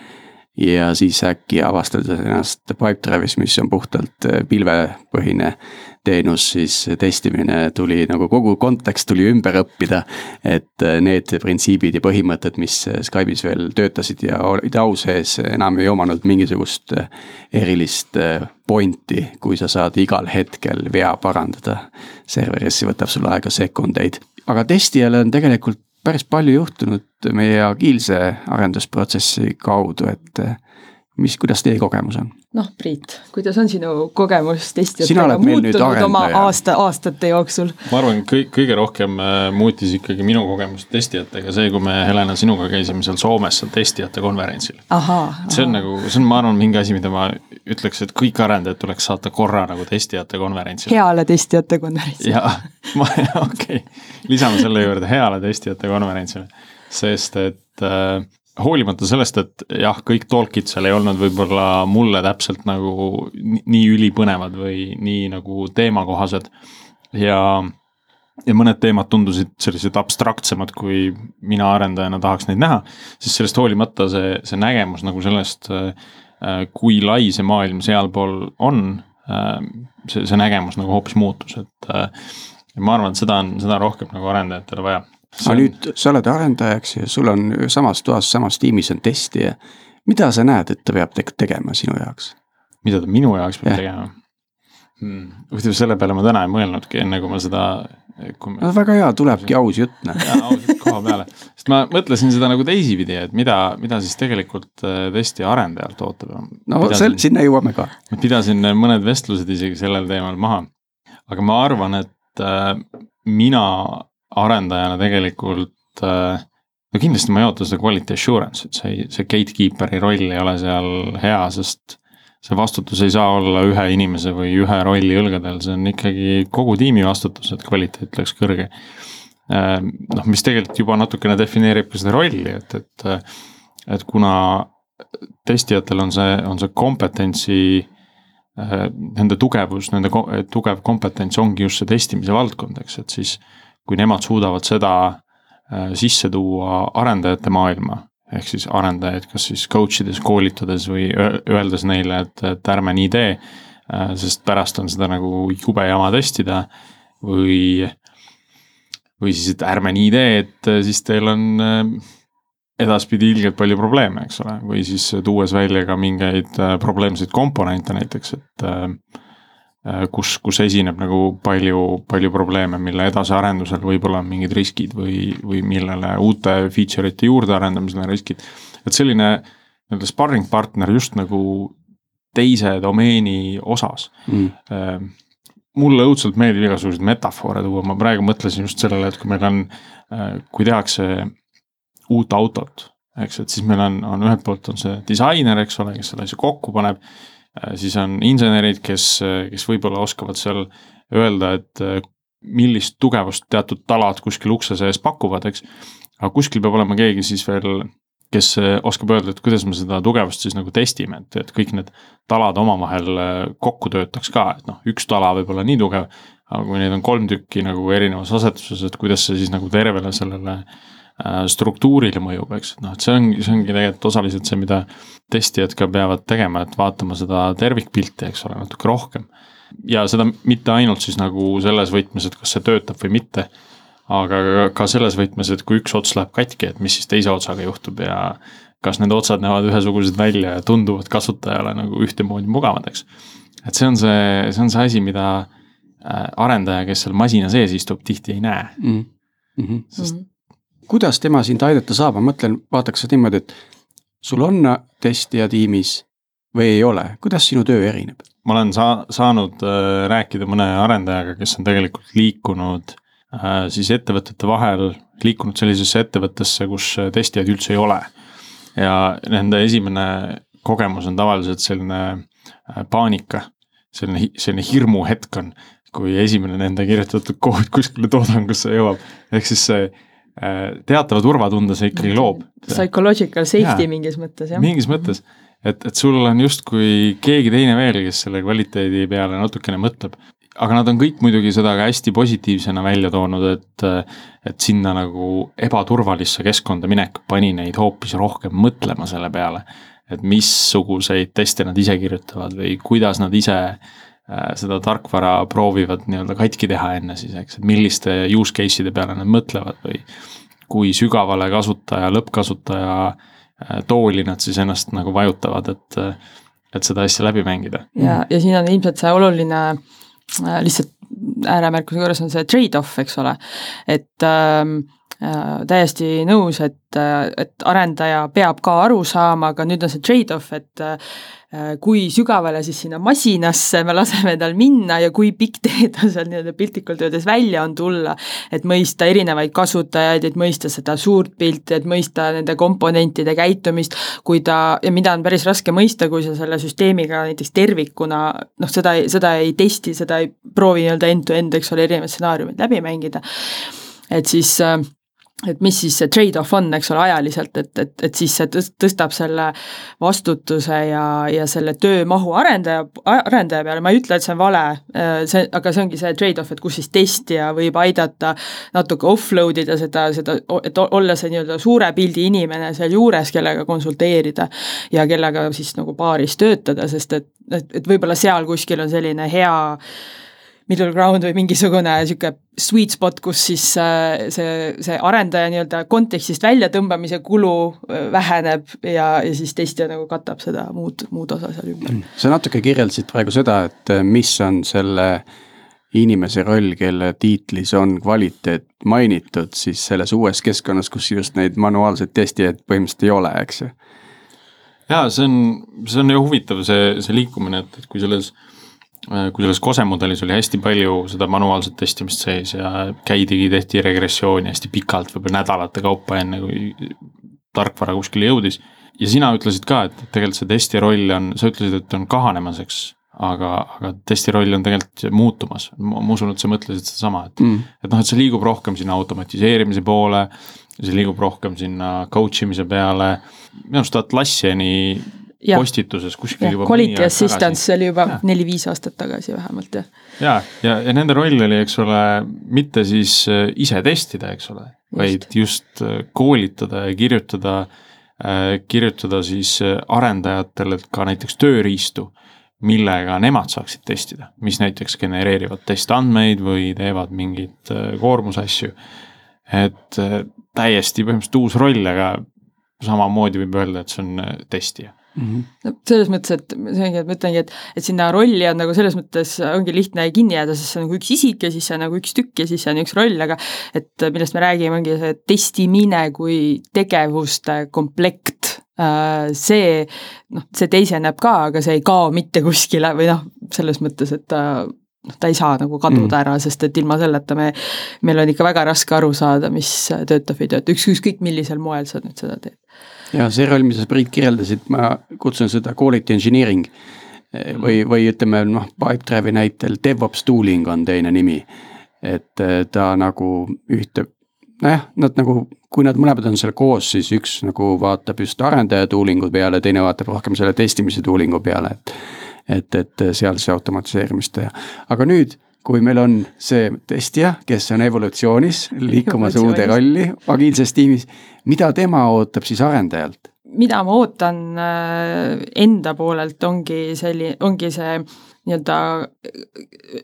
ja siis äkki avastades ennast Pipedrive'is, mis on puhtalt pilvepõhine teenus, siis testimine tuli nagu kogu kontekst tuli ümber õppida. et äh, need printsiibid ja põhimõtted, mis äh, Skype'is veel töötasid ja olid au sees, enam ei omanud mingisugust erilist pointi, kui sa saad igal hetkel vea parandada. serverisse võtab sul aega sekundeid, aga testijale on tegelikult päris palju juhtunud meie agiilse arendusprotsessi kaudu, et mis, kuidas teie kogemus on? Noh, Priit, kuidas on sinu kogemus testijatega muutunud oma aasta, aastate jooksul? ma arvan, kõik, kõige rohkem äh, muutis ikkagi minu kogemus testijatega see, kui me Helena sinuga käisime seal Soomes seal testijate konverentsil. see on nagu, see on, ma arvan, mingi asi, mida ma ütleks, et kõik arendajad tuleks saata korra nagu testijate konverentsile. heale testijate konverentsile. jaa, ma, okei okay., lisame selle juurde heale testijate konverentsile, sest et äh, hoolimata sellest, et jah, kõik talk'id seal ei olnud võib-olla mulle täpselt nagu nii ülipõnevad või nii nagu teemakohased. Ja ja mõned teemad tundusid sellised abstraktsemad, kui mina arendajana tahaks neid näha, siis sellest hoolimata see, see nägemus nagu sellest, äh, kui lai see maailm sealpool on, äh, see, see nägemus nagu hoopis muutus, et äh, ma arvan, et seda on, seda on rohkem nagu arendajatele vaja aga nüüd sa oled arendajaks ja sul on samas toas, samas tiimis on testija. mida sa näed, et ta peab te tegema sinu jaoks? mida ta minu jaoks peab ja. tegema hmm.? huvitav, selle peale ma täna ei mõelnudki, enne kui ma seda me... no väga hea, tulebki aus jutt noh. aus jutt koha peale, sest ma mõtlesin seda nagu teisipidi, et mida, mida siis tegelikult äh, testi arendajalt ootab. no pidasin, sinna jõuame ka. pidasin mõned vestlused isegi sellel teemal maha. aga ma arvan, et äh, mina arendajana tegelikult äh, no kindlasti ma ei oota seda quality assurance, et see, see gatekeeper'i roll ei ole seal hea, sest see vastutus ei saa olla ühe inimese või ühe rolli õlgadel, see on ikkagi kogu tiimi vastutus, et kvaliteet oleks kõrge. Äh, noh, mis tegelikult juba natukene defineerib ka seda rolli, et, et, et kuna testijatel on see, on see kompetentsi äh, Nende tugevus, nende tugev kompetents ongi just see testimise valdkond, eks, et siis kui nemad suudavad seda äh, sisse tuua arendajate maailma, ehk siis arendajaid kas siis coach ides, koolitades või öeldes neile, et, et ärme nii tee, äh, sest pärast on seda nagu jube jama testida. Või, või siis, et ärme nii tee, et äh, siis teil on edaspidi ilgelt palju probleeme, eks ole, või siis tuues välja ka mingeid probleemseid komponente näiteks, et kus, kus esineb nagu palju, palju probleeme, mille edasiarendusel võib-olla on mingid riskid või, või millele uute feature ite juurdearendamisel on riskid. et selline nii-öelda sparring partner just nagu teise domeeni osas mm.. mulle õudselt meeldib igasuguseid metafoore tuua, ma praegu mõtlesin just sellele, et kui meil on, kui tehakse uut autot, eks, et siis meil on, on ühelt poolt on see disainer, eks ole, kes selle asja kokku paneb. Siis on insenerid, kes, kes võib-olla oskavad seal öelda, et millist tugevust teatud talad kuskil ukse sees pakuvad, eks. aga kuskil peab olema keegi siis veel kes oskab öelda, et kuidas me seda tugevust siis nagu testime, et, et kõik need talad omavahel kokku töötaks ka, et noh, üks tala võib olla nii tugev. aga kui neid on kolm tükki nagu erinevas asetuses, et kuidas see siis nagu tervele sellele äh, struktuurile mõjub, eks, et noh, et see ongi, see ongi tegelikult osaliselt see, mida testijad ka peavad tegema, et vaatama seda tervikpilti, eks ole, natuke rohkem. ja seda mitte ainult siis nagu selles võtmes, et kas see töötab või mitte aga ka selles võtmes, et kui üks ots läheb katki, et mis siis teise otsaga juhtub ja kas need otsad näevad ühesugused välja ja tunduvad kasutajale nagu ühtemoodi mugavad, eks. et see on see, see on see asi, mida äh, arendaja, kes seal masina sees istub, tihti ei näe mm. -hmm. sest mm -hmm. Kuidas tema sind aidata saab, ma mõtlen, vaataks niimoodi, et sul on testija tiimis või ei ole, kuidas sinu töö erineb? ma olen saa-, saanud äh, rääkida mõne arendajaga, kes on tegelikult liikunud Äh, siis ettevõtete vahel liikunud sellisesse ettevõttesse, kus testijaid üldse ei ole. ja nende esimene kogemus on tavaliselt selline äh, paanika, selline, selline hirmuhetk on, kui esimene nende kirjutatud kood kuskile toodangusse jõuab, ehk siis see äh, teatava turvatunde see ikkagi loob. Psychological safety ja, mingis mõttes, jah? mingis mõttes, et, et sul on justkui keegi teine veel, kes selle kvaliteedi peale natukene mõtleb aga nad on kõik muidugi seda ka hästi positiivsena välja toonud, et, et sinna nagu ebaturvalisse keskkonda minek pani neid hoopis rohkem mõtlema selle peale. et missuguseid teste nad ise kirjutavad või kuidas nad ise seda tarkvara proovivad nii-öelda katki teha enne siis, eks, et milliste use case'ide peale nad mõtlevad või kui sügavale kasutaja, lõppkasutaja äh, tooli nad siis ennast nagu vajutavad, et, et seda asja läbi mängida. ja, ja siin on ilmselt see oluline äh, Äh, lihtsalt ääremärkuse juures on see trade-off, eks ole, et ähm, äh, täiesti nõus, et, äh, et arendaja peab ka aru saama, aga nüüd on see trade-off, et äh, Äh, kui sügavale siis sinna masinasse me laseme tal minna ja kui pikk tee ta seal nii-öelda piltlikult öeldes välja on tulla, et mõista erinevaid kasutajaid, et mõista seda suurt pilti, et mõista nende komponentide käitumist, kui ta, ja mida on päris raske mõista, kui sa selle süsteemiga näiteks tervikuna noh, seda, seda ei testi, seda ei proovi nii-öelda end-to-end, eks ole, erinevad stsenaariumid läbi mängida, et siis äh, et mis siis see trade-off on, eks ole, ajaliselt, et, et, et siis see tõstab selle vastutuse ja, ja selle töömahu arendaja, arendaja peale, ma ei ütle, et see on vale, äh, see, aga see ongi see trade-off, et kus siis testija võib aidata natuke offload ida seda, seda, et olla see nii-öelda suure pildi inimene sealjuures, kellega konsulteerida ja kellega siis nagu paaris töötada, sest et, et, et võib-olla seal kuskil on selline hea middle ground või mingisugune niisugune sweet spot, kus siis äh, see, see arendaja nii-öelda kontekstist väljatõmbamise kulu äh, väheneb ja, ja siis testija nagu katab seda muud, muud osa seal ümber. sa natuke kirjeldasid praegu seda, et äh, mis on selle inimese roll, kelle tiitlis on kvaliteet mainitud, siis selles uues keskkonnas, kus just neid manuaalseid testijaid põhimõtteliselt ei ole, eks ju. jaa, see on, see on ju huvitav, see, see liikumine, et, et kui selles Äh, kui selles Kose mudelis oli hästi palju seda manuaalset testimist sees ja käidigi, tehti regressiooni hästi pikalt, võib-olla nädalate kaupa, enne kui tarkvara kuskile jõudis. ja sina ütlesid ka, et tegelikult see testi roll on, sa ütlesid, et on kahanemas, eks, aga, aga testi roll on tegelikult muutumas, ma usun, et sa mõtlesid sedasama, et mm., et noh, et see liigub rohkem sinna automatiseerimise poole, see liigub rohkem sinna coach imise peale, minu arust Atlassiani ja. postituses kuskil juba Quality assistance, see oli juba neli-viis aastat tagasi vähemalt, jah. ja, ja, ja nende roll oli, eks ole, mitte siis äh, ise testida, eks ole, vaid just äh, koolitada ja kirjutada, äh, kirjutada siis arendajatele ka näiteks tööriistu, millega nemad saaksid testida, mis näiteks genereerivad testandmeid või teevad mingeid koormusasju. et täiesti põhimõtteliselt uus roll, aga samamoodi võib öelda, et see on testija mm. -hmm. no selles mõttes, et see ongi, et ma ütlengi, et, et sinna rolli on nagu selles mõttes ongi lihtne kinni jääda, sest see on nagu üks isik ja siis see on nagu üks tükk ja siis see on üks roll, aga et millest me räägime, ongi see testimine kui tegevuste komplekt Äh, see, noh, see teiseneb ka, aga see ei kao mitte kuskile või noh, selles mõttes, et ta noh, ta ei saa nagu kaduda mm. ära, sest et ilma selleta me, meil on ikka väga raske aru saada, mis töötab või ei tööta, üks, ükskõik millisel moel sa nüüd seda teed. Ja see roll, mida sa Priit kirjeldasid, ma kutsun seda quality engineering või, või ütleme noh, Pipedrive'i näitel DevOps tooling on teine nimi. et ta nagu ühte nojah, nad nagu, kui nad mõlemad on seal koos, siis üks nagu vaatab just arendaja tooling'u peale, teine vaatab rohkem selle testimise tooling'u peale, et. et, et seal see automatiseerimist teha, aga nüüd, kui meil on see testija, kes on evolutsioonis, liikumas uude rolli agiilses tiimis, mida tema ootab siis arendajalt? mida ma ootan äh, enda poolelt, ongi selline, ongi see nii-öelda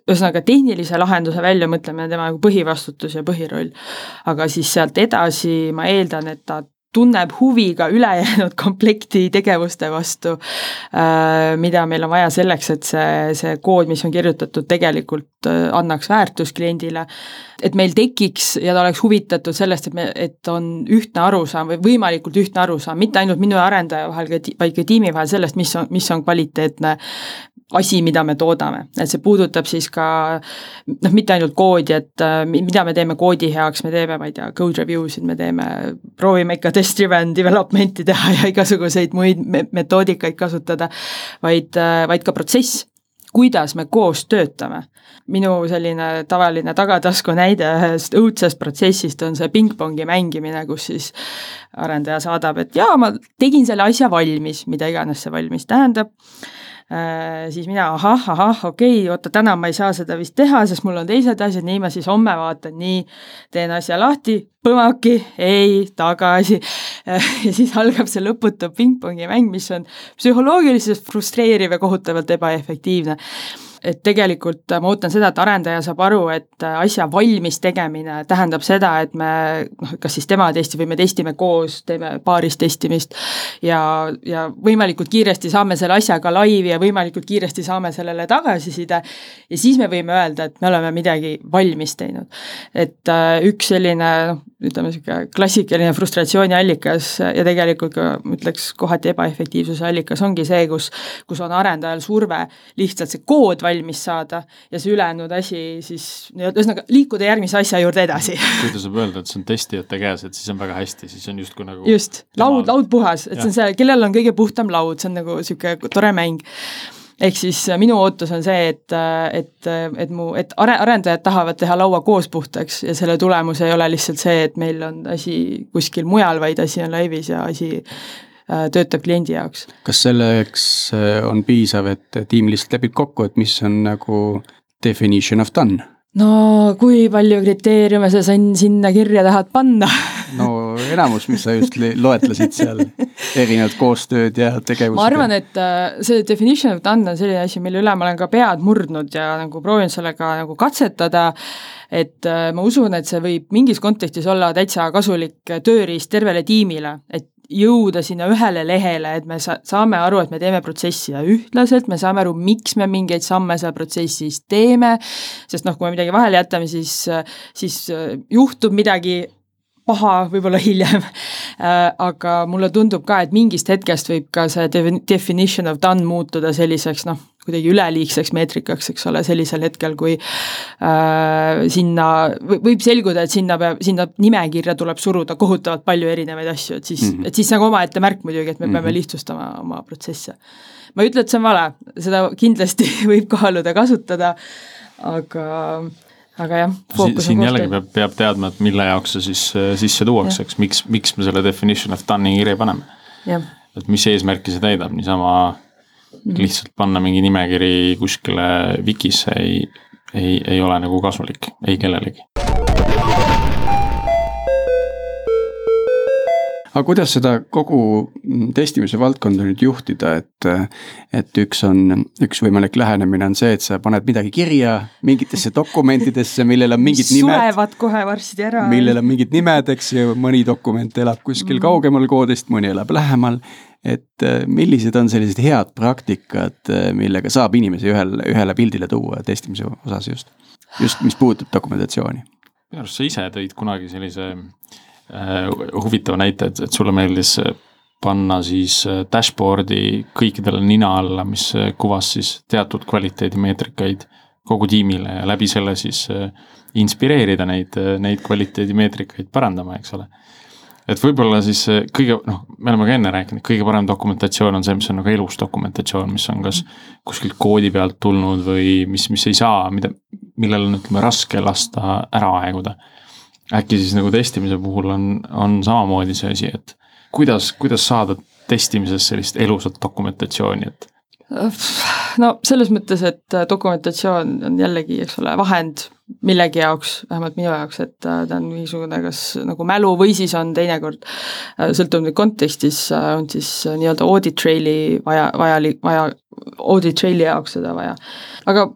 ühesõnaga tehnilise lahenduse väljamõtlemine, tema nagu põhivastutus ja põhiroll. aga siis sealt edasi ma eeldan, et ta tunneb huvi ka ülejäänud komplekti tegevuste vastu, äh, mida meil on vaja selleks, et see, see kood, mis on kirjutatud, tegelikult äh, annaks väärtust kliendile. et meil tekiks ja ta oleks huvitatud sellest, et me, et on ühtne arusaam või võimalikult ühtne arusaam, mitte ainult minu ja arendaja vahel, vaid ka tiimi vahel sellest, mis on, mis on kvaliteetne asi, mida me toodame, et see puudutab siis ka noh, mitte ainult koodi, et äh, mida me teeme koodi heaks, me teeme, ma ei tea, code review sid, me teeme, proovime ikka test-driven development'i teha ja igasuguseid muid metoodikaid kasutada, vaid, äh, vaid ka protsess, kuidas me koos töötame. minu selline tavaline tagatasku näide ühest õudsest protsessist on see pingpongi mängimine, kus siis arendaja saadab, et jaa, ma tegin selle asja valmis, mida iganes see valmis tähendab Äh, siis mina ahah, ahah, okei okay,, oota, täna ma ei saa seda vist teha, sest mul on teised asjad, nii ma siis homme vaatan, nii, teen asja lahti, põmaki, ei, tagasi. Äh, ja siis algab see lõputu pingpongi mäng, mis on psühholoogiliselt frustreeriv ja kohutavalt ebaefektiivne et tegelikult ma ootan seda, et arendaja saab aru, et asja valmis tegemine tähendab seda, et me noh, kas siis tema testib või me testime koos, teeme paaris testimist ja, ja võimalikult kiiresti saame selle asja ka laivi ja võimalikult kiiresti saame sellele tagasiside ja siis me võime öelda, et me oleme midagi valmis teinud. et äh, üks selline noh, ütleme niisugune klassikaline frustratsiooni allikas ja tegelikult ka ma ütleks kohati ebaefektiivsuse allikas ongi see, kus, kus on arendajal surve lihtsalt see kood valmis saada ja see ülejäänud asi siis ühesõnaga liikuda järgmise asja juurde edasi. kui ta saab öelda, et see on testijate käes, et siis on väga hästi, siis on justkui nagu just, laud, laud puhas, et ja. see on see, kellel on kõige puhtam laud, see on nagu niisugune tore mäng ehk siis äh, minu ootus on see, et, äh, et, äh, et mu, et are-, arendajad tahavad teha laua koos puhtaks ja selle tulemus ei ole lihtsalt see, et meil on asi kuskil mujal, vaid asi on laivis ja asi töötab kliendi jaoks. kas selleks on piisav, et tiim lihtsalt lepib kokku, et mis on nagu definition of done? no kui palju kriteeriume sa sinna kirja tahad panna no enamus, mis sa just loetlesid seal, erinevad koostööd ja tegevused. ma arvan, et äh, see definition of done on selline asi, mille üle ma olen ka pead murdnud ja nagu proovinud sellega nagu katsetada, et äh, ma usun, et see võib mingis kontekstis olla täitsa kasulik tööriist tervele tiimile, et jõuda sinna ühele lehele, et me sa-, saame aru, et me teeme protsessi ja ühtlaselt, me saame aru, miks me mingeid samme seal protsessis teeme, sest noh, kui me midagi vahele jätame, siis, siis juhtub midagi paha võib-olla hiljem aga mulle tundub ka, et mingist hetkest võib ka see definition of done muutuda selliseks noh, kuidagi üleliigseks meetrikaks, eks ole, sellisel hetkel, kui äh, sinna võib selguda, et sinna peab, sinna nimekirja tuleb suruda kohutavalt palju erinevaid asju, et siis mm, -hmm. et siis nagu omaette märk muidugi, et me mm -hmm. peame mhm. lihtsustama oma protsesse. ma ei ütle, et see on vale, seda kindlasti võib kaaluda, kasutada, aga aga jah, siin jällegi peab, peab teadma, et mille jaoks see siis äh, sisse tuuakse, eks, miks, miks me selle definition of done'i kirja paneme. et mis eesmärki see täidab, niisama mm. lihtsalt panna mingi nimekiri kuskile Wikisse ei, ei, ei ole nagu kasulik ei kellelegi. Aga kuidas seda kogu testimise valdkonda nüüd juhtida, et, et üks on, üks võimalik lähenemine on see, et sa paned midagi kirja mingitesse dokumentidesse, millel on mingid nimed. surevad kohe varsti ära. millel on mingid nimed, eks ju, mõni dokument elab kuskil mm. kaugemal koodist, mõni elab lähemal et millised on sellised head praktikad, millega saab inimesi ühel, ühele pildile tuua testimise osas just, just mis puudutab dokumentatsiooni? minu arust sa ise tõid kunagi sellise äh, huvitava näite, et, et sulle meeldis panna siis äh, dashboard'i kõikidele nina alla, mis äh, kuvas siis teatud kvaliteedimeetrikaid kogu tiimile ja läbi selle siis inspireerida neid, neid kvaliteedimeetrikaid parandama, eks ole et võib-olla siis kõige, noh, me oleme ka enne rääkinud, kõige parem dokumentatsioon on see, mis on nagu elus dokumentatsioon, mis on kas kuskilt koodi pealt tulnud või mis, mis ei saa, mida, millel on, ütleme, raske lasta ära aeguda. Äkki siis nagu testimise puhul on, on samamoodi see asi, et kuidas, kuidas saada testimises sellist elusat dokumentatsiooni, et no selles mõttes, et dokumentatsioon on jällegi, eks ole, vahend millegi jaoks, vähemalt minu jaoks, et ta on mingisugune kas nagu mälu või siis on teinekord, sõltub nüüd kontekstis, on siis nii-öelda audit trail'i vaja, vajalik, vaja, audit trail'i jaoks seda vaja. aga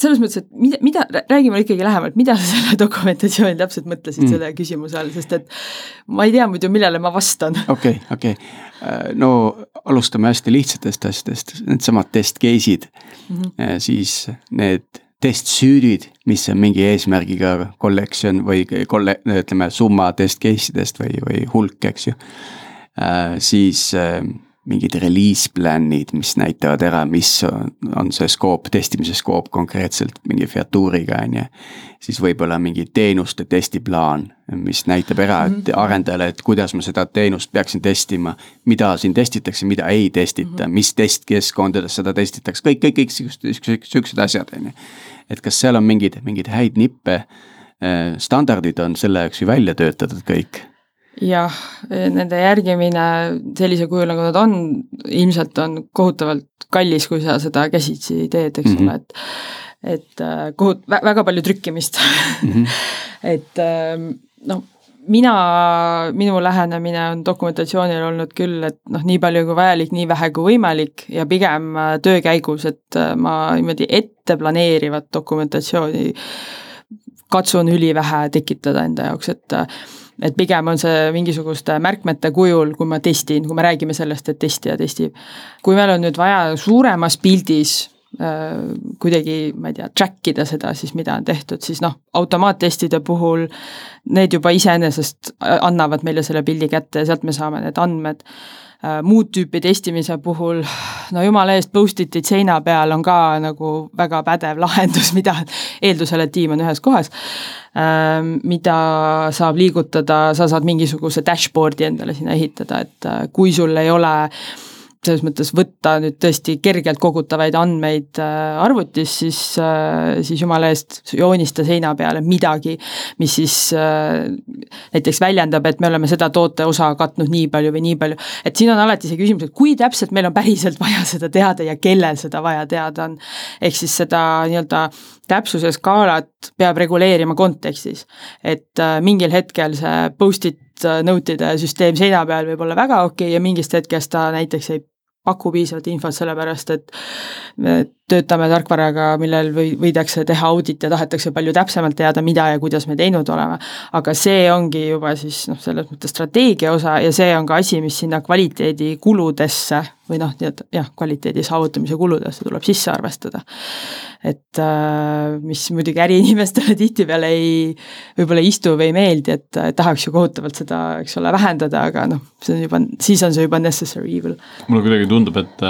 selles mõttes, et mida, mida, räägime ikkagi lähemalt, mida sa selle dokumentatsiooni täpselt mõtlesid mm. selle küsimuse all, sest et ma ei tea muidu, millele ma vastan. okei okei okay., no alustame hästi lihtsatest asjadest, needsamad test case'id mm, -hmm. siis need testsüüdid, mis on mingi eesmärgiga collection või kolle-, ütleme summa test case idest või, või hulk, eks ju äh,. siis äh, mingid release plan'id, mis näitavad ära, mis on, on see skoop, testimise skoop konkreetselt mingi featuuriga, on ju. siis võib-olla mingi teenuste testiplaan, mis näitab ära, et mhm. arendajale, et kuidas ma seda teenust peaksin testima. mida siin testitakse, mida ei testita, mhm. mis testkeskkondades seda testitakse, kõik, kõik, kõik siuksed, siuksed asjad, on ju. et kas seal on mingeid, mingeid häid nippe, äh, standardid on selle jaoks ju välja töötatud kõik jah, nende järgimine sellisel kujul, nagu nad on, ilmselt on kohutavalt kallis, kui sa seda käsitsi teed, eks mm -hmm. ole, et et äh, kohut-, väga palju trükkimist mm. -hmm. et ähm, noh, mina, minu lähenemine on dokumentatsioonil olnud küll, et noh, nii palju kui vajalik, nii vähe kui võimalik ja pigem äh, töö käigus, et äh, ma niimoodi ette planeerivat dokumentatsiooni katsun ülivähe tekitada enda jaoks, et et pigem on see mingisuguste märkmete kujul, kui ma testin, kui me räägime sellest, et testija testib. kui meil on nüüd vaja suuremas pildis äh, kuidagi, ma ei tea, track ida seda siis, mida on tehtud, siis noh, automaattestide puhul need juba iseenesest annavad meile selle pildi kätte ja sealt me saame need andmed Äh, muud tüüpi testimise puhul, no jumala eest, post-it'id seina peal on ka nagu väga pädev lahendus, mida eeldusel, et tiim on ühes kohas, ähm, mida saab liigutada, sa saad mingisuguse dashboard'i endale sinna ehitada, et äh, kui sul ei ole äh, selles mõttes võtta nüüd tõesti kergelt kogutavaid andmeid äh, arvutis, siis, äh, siis jumala eest joonista seina peale midagi, mis siis äh, näiteks väljendab, et me oleme seda toote osa katnud nii palju või nii palju. et siin on alati see küsimus, et kui täpselt meil on päriselt vaja seda teada ja kellel seda vaja teada on. ehk siis seda nii-öelda täpsuse skaalat peab reguleerima kontekstis. et mingil hetkel see post-it note'ide süsteem seina peal võib olla väga okei okay ja mingist hetkest ta näiteks ei paku piisavalt infot, sellepärast et me töötame tarkvaraga, millel või, võidakse teha audit ja tahetakse palju täpsemalt teada, mida ja kuidas me teinud oleme. aga see ongi juba siis noh, selles mõttes strateegia osa ja see on ka asi, mis sinna kvaliteedikuludesse või noh, nii-öelda jah, kvaliteedi saavutamise kuludesse tuleb sisse arvestada. et äh, mis muidugi äriinimestele tihtipeale ei, võib-olla ei istu või ei meeldi, et tahaks ju kohutavalt seda, eks ole, vähendada, aga noh, see on juba, siis on see juba necessary evil. mulle kuidagi tundub, et,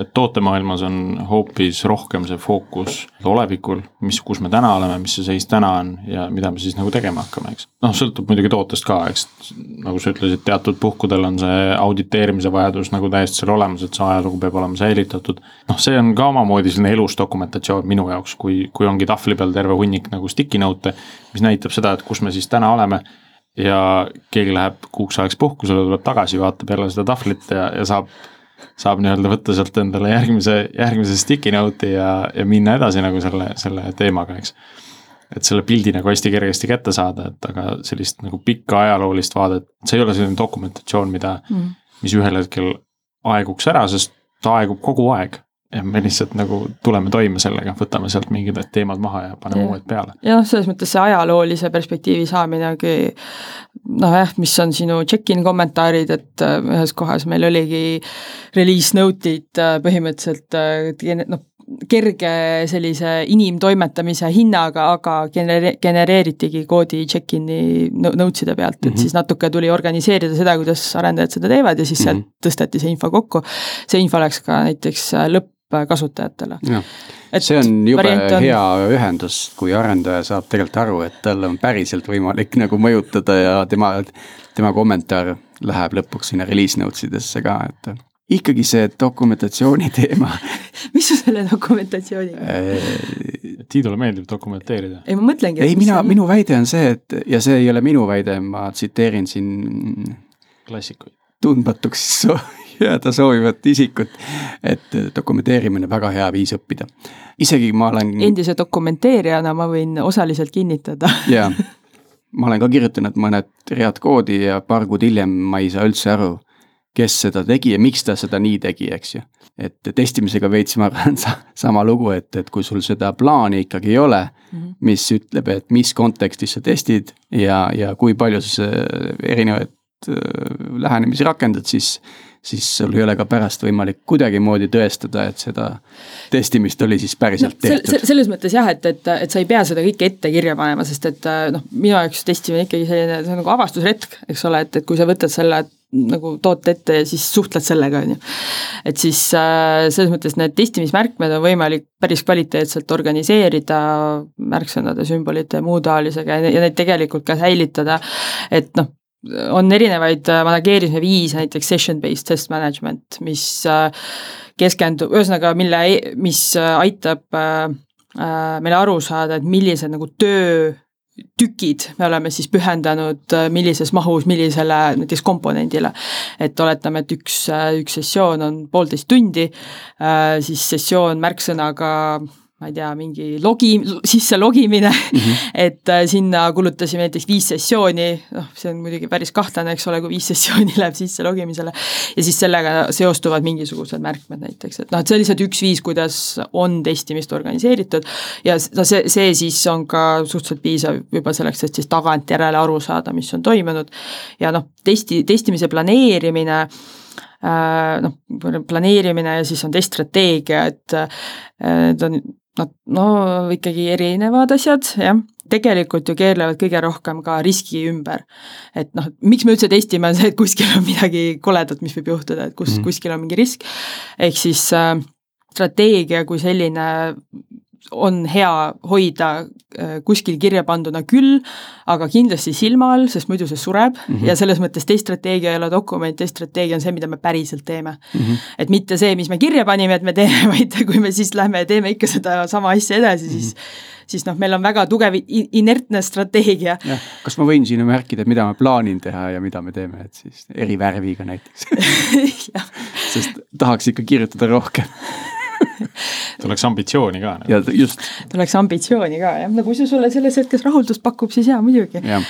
et tootemaailmas on hoopis rohkem see fookus olevikul, mis, kus me täna oleme, mis see seis täna on ja mida me siis nagu tegema hakkame, eks. noh, sõltub muidugi tootest ka, eks, nagu sa ütlesid, teatud puhkudel on see auditeerimise vajadus nagu täiesti seal olemas, et see ajalugu peab olema säilitatud. noh, see on ka omamoodi selline elus dokumentatsioon minu jaoks, kui, kui ongi tahvli peal terve hunnik nagu sticky note'e, mis näitab seda, et kus me siis täna oleme ja keegi läheb kuuks ajaks puhkusele, tuleb tagasi, vaatab jälle seda tahvlit ja, ja saab, saab nii-öelda võtta sealt endale järgmise, järgmise sticky note'i ja, ja minna edasi nagu selle, selle teemaga, eks. et selle pildi nagu hästi kergesti kätte saada, et aga sellist nagu pikka ajaloolist vaadet, see ei ole selline dokumentatsioon, mida mm., mis ühel hetkel aeguks ära, sest ta aegub kogu aeg ja me lihtsalt nagu tuleme toime sellega, võtame sealt mingid teemad maha ja paneme uued peale. ja noh, selles mõttes see ajaloolise perspektiivi saamine ongi noh jah, mis on sinu check-in kommentaarid, et äh, ühes kohas meil oligi release note'id äh, põhimõtteliselt äh, noh, kerge sellise inimtoimetamise hinnaga, aga genere-, genereeritigi koodi check-in'i notes'ide pealt, et mm -hmm. siis natuke tuli organiseerida seda, kuidas arendajad seda teevad ja siis sealt mm -hmm. tõsteti see info kokku. see info läks ka näiteks lõppkasutajatele. see on jube on... hea ühendus, kui arendaja saab tegelikult aru, et tal on päriselt võimalik nagu mõjutada ja tema, tema kommentaar läheb lõpuks sinna release notes idesse ka, et ikkagi see dokumentatsiooni teema mis sul selle dokumentatsiooniga äh, Tiidule meeldib dokumenteerida. ei, ma mõtlengi. ei, mina, minu väide on see, et ja see ei ole minu väide, ma tsiteerin siin. klassikuid. tundmatuks jääda soovivat isikut, et dokumenteerimine väga hea viis õppida. isegi ma olen. endise dokumenteerijana ma võin osaliselt kinnitada jaa, ma olen ka kirjutanud mõned read koodi ja paar kuud hiljem ma ei saa üldse aru kes seda tegi ja miks ta seda nii tegi, eks ju. et testimisega veits ma arvan sa, sama lugu, et, et kui sul seda plaani ikkagi ei ole mm, -hmm. mis ütleb, et mis kontekstis sa testid ja, ja kui palju sa erinevaid äh, lähenemisi rakendad, siis siis sul ei ole ka pärast võimalik kuidagimoodi tõestada, et seda testimist oli siis päriselt no, tehtud se. selles mõttes jah, et, et, et sa ei pea seda kõike ette kirja panema, sest et noh, minu jaoks testimine ikkagi selline, see on nagu avastusretk, eks ole, et, et kui sa võtad selle nagu toote ette ja siis suhtled sellega, on ju. et siis äh, selles mõttes need testimismärkmed on võimalik päris kvaliteetselt organiseerida märksõnade, sümbolite ja muu taolisega ja neid tegelikult ka säilitada, et noh, on erinevaid äh, manageerimise viise, näiteks session-based test management, mis äh, keskendub, ühesõnaga, mille, mis äh, aitab meil aru saada, et millised nagu töö tükid me oleme siis pühendanud millises mahus millisele näiteks komponendile. et oletame, et üks, üks sessioon on poolteist tundi, siis sessioon märksõnaga ma ei tea, mingi logi, sisse logimine. Mm, -hmm. et äh, sinna kulutasime näiteks viis sessiooni, noh, see on muidugi päris kahtlane, eks ole, kui viis sessiooni läheb sisse logimisele, ja siis sellega seostuvad mingisugused märkmed näiteks, et noh, et see on lihtsalt üks viis, kuidas on testimist organiseeritud. Ja no see, see siis on ka suhteliselt piisav juba selleks, et siis tagantjärele aru saada, mis on toimunud. Ja noh, testi, testimise planeerimine äh, noh, planeerimine ja siis on teststrateegia, et need on Nad no ikkagi erinevad asjad, jah, tegelikult ju keerlevad kõige rohkem ka riski ümber. et noh, miks me üldse testime, on see, et kuskil on midagi koledat, mis võib juhtuda, et kus mm., kuskil on mingi risk, ehk siis äh, strateegia kui selline on hea hoida äh, kuskil kirja panduna küll, aga kindlasti silma all, sest muidu see sureb mm -hmm. ja selles mõttes teiststrateegia ei ole dokument, teiststrateegia on see, mida me päriselt teeme mm. -hmm. et mitte see, mis me kirja panime, et me teeme, vaid kui me siis lähme ja teeme ikka sedasama asja edasi, siis mm -hmm siis noh, meil on väga tugev inertne strateegia. kas ma võin siin märkida, mida ma plaanin teha ja mida me teeme, et siis eri värviga näiteks sest tahaks ikka kirjutada rohkem tuleks ambitsiooni ka. ja just. tuleks ambitsiooni ka jah, no kui see sulle selles hetkes rahuldust pakub, siis jaa, muidugi ja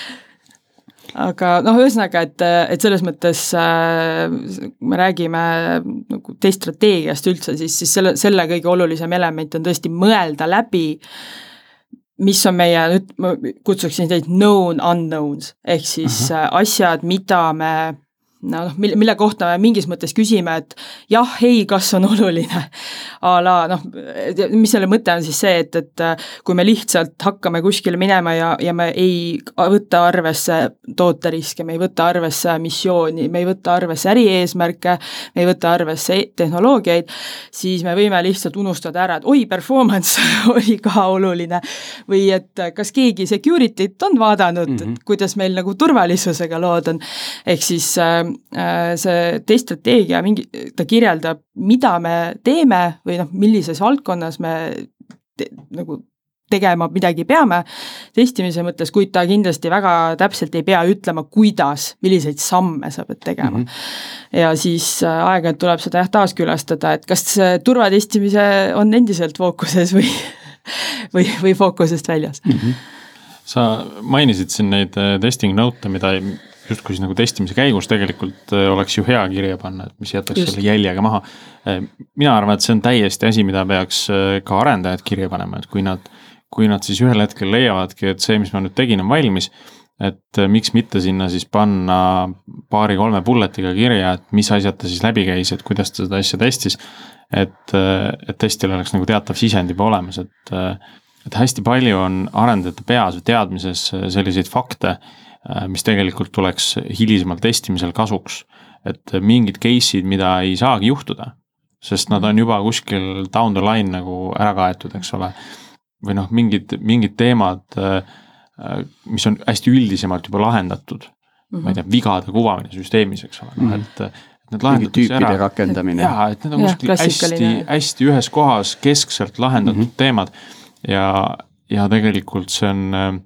aga noh, ühesõnaga, et, et selles mõttes äh, me räägime nagu teist strateegiast üldse, siis, siis selle, selle kõige olulisem element on tõesti mõelda läbi, mis on meie, nüüd ma kutsuksin neid known unknowns, ehk siis uh -huh. asjad, mida me noh, mille, mille kohta me mingis mõttes küsime, et jah, ei, kas on oluline. a la noh, mis selle mõte on siis see, et, et kui me lihtsalt hakkame kuskile minema ja, ja me ei võta arvesse tooteriske, me ei võta arvesse missiooni, me ei võta arvesse ärieesmärke, me ei võta arvesse tehnoloogiaid, siis me võime lihtsalt unustada ära, et oi, performance oli ka oluline. või et kas keegi security't on vaadanud mm, -hmm. et kuidas meil nagu turvalisusega lood on, ehk siis äh, Äh, see teststrateegia mingi, ta kirjeldab, mida me teeme või noh, millises valdkonnas me te, nagu tegema midagi peame testimise mõttes, kuid ta kindlasti väga täpselt ei pea ütlema, kuidas, milliseid samme sa pead tegema mm. -hmm. ja siis äh, aeg-ajalt tuleb seda jah taaskülastada, et kas turvatestimise on endiselt fookuses või või, või fookusest väljas mm. -hmm. sa mainisid siin neid äh, testing note'e, mida ei justkui siis nagu testimise käigus tegelikult äh, oleks ju hea kirja panna, et mis jätaks Just. selle jäljega maha. Äh, mina arvan, et see on täiesti asi, mida peaks äh, ka arendajad kirja panema, et kui nad, kui nad siis ühel hetkel leiavadki, et see, mis ma nüüd tegin, on valmis et miks mitte sinna siis panna paari-kolme bullet'iga kirja, et mis asjad ta siis läbi käis, et kuidas ta seda asja testis. et, et testil oleks nagu teatav sisend juba olemas, et, et hästi palju on arendajate peas või teadmises selliseid fakte, mis tegelikult tuleks hilisemal testimisel kasuks. et mingid case'id, mida ei saagi juhtuda, sest nad on juba kuskil down the line nagu ära kaetud, eks ole. või noh, mingid, mingid teemad mis on hästi üldisemalt juba lahendatud mm. -hmm. ma ei tea, vigade kuvamine süsteemis, eks ole, noh -hmm. et, et need lahendatakse ära. rakendamine. jaa, et need on kuskil hästi, hästi ühes kohas keskselt lahendatud mm -hmm. teemad ja, ja tegelikult see on äh,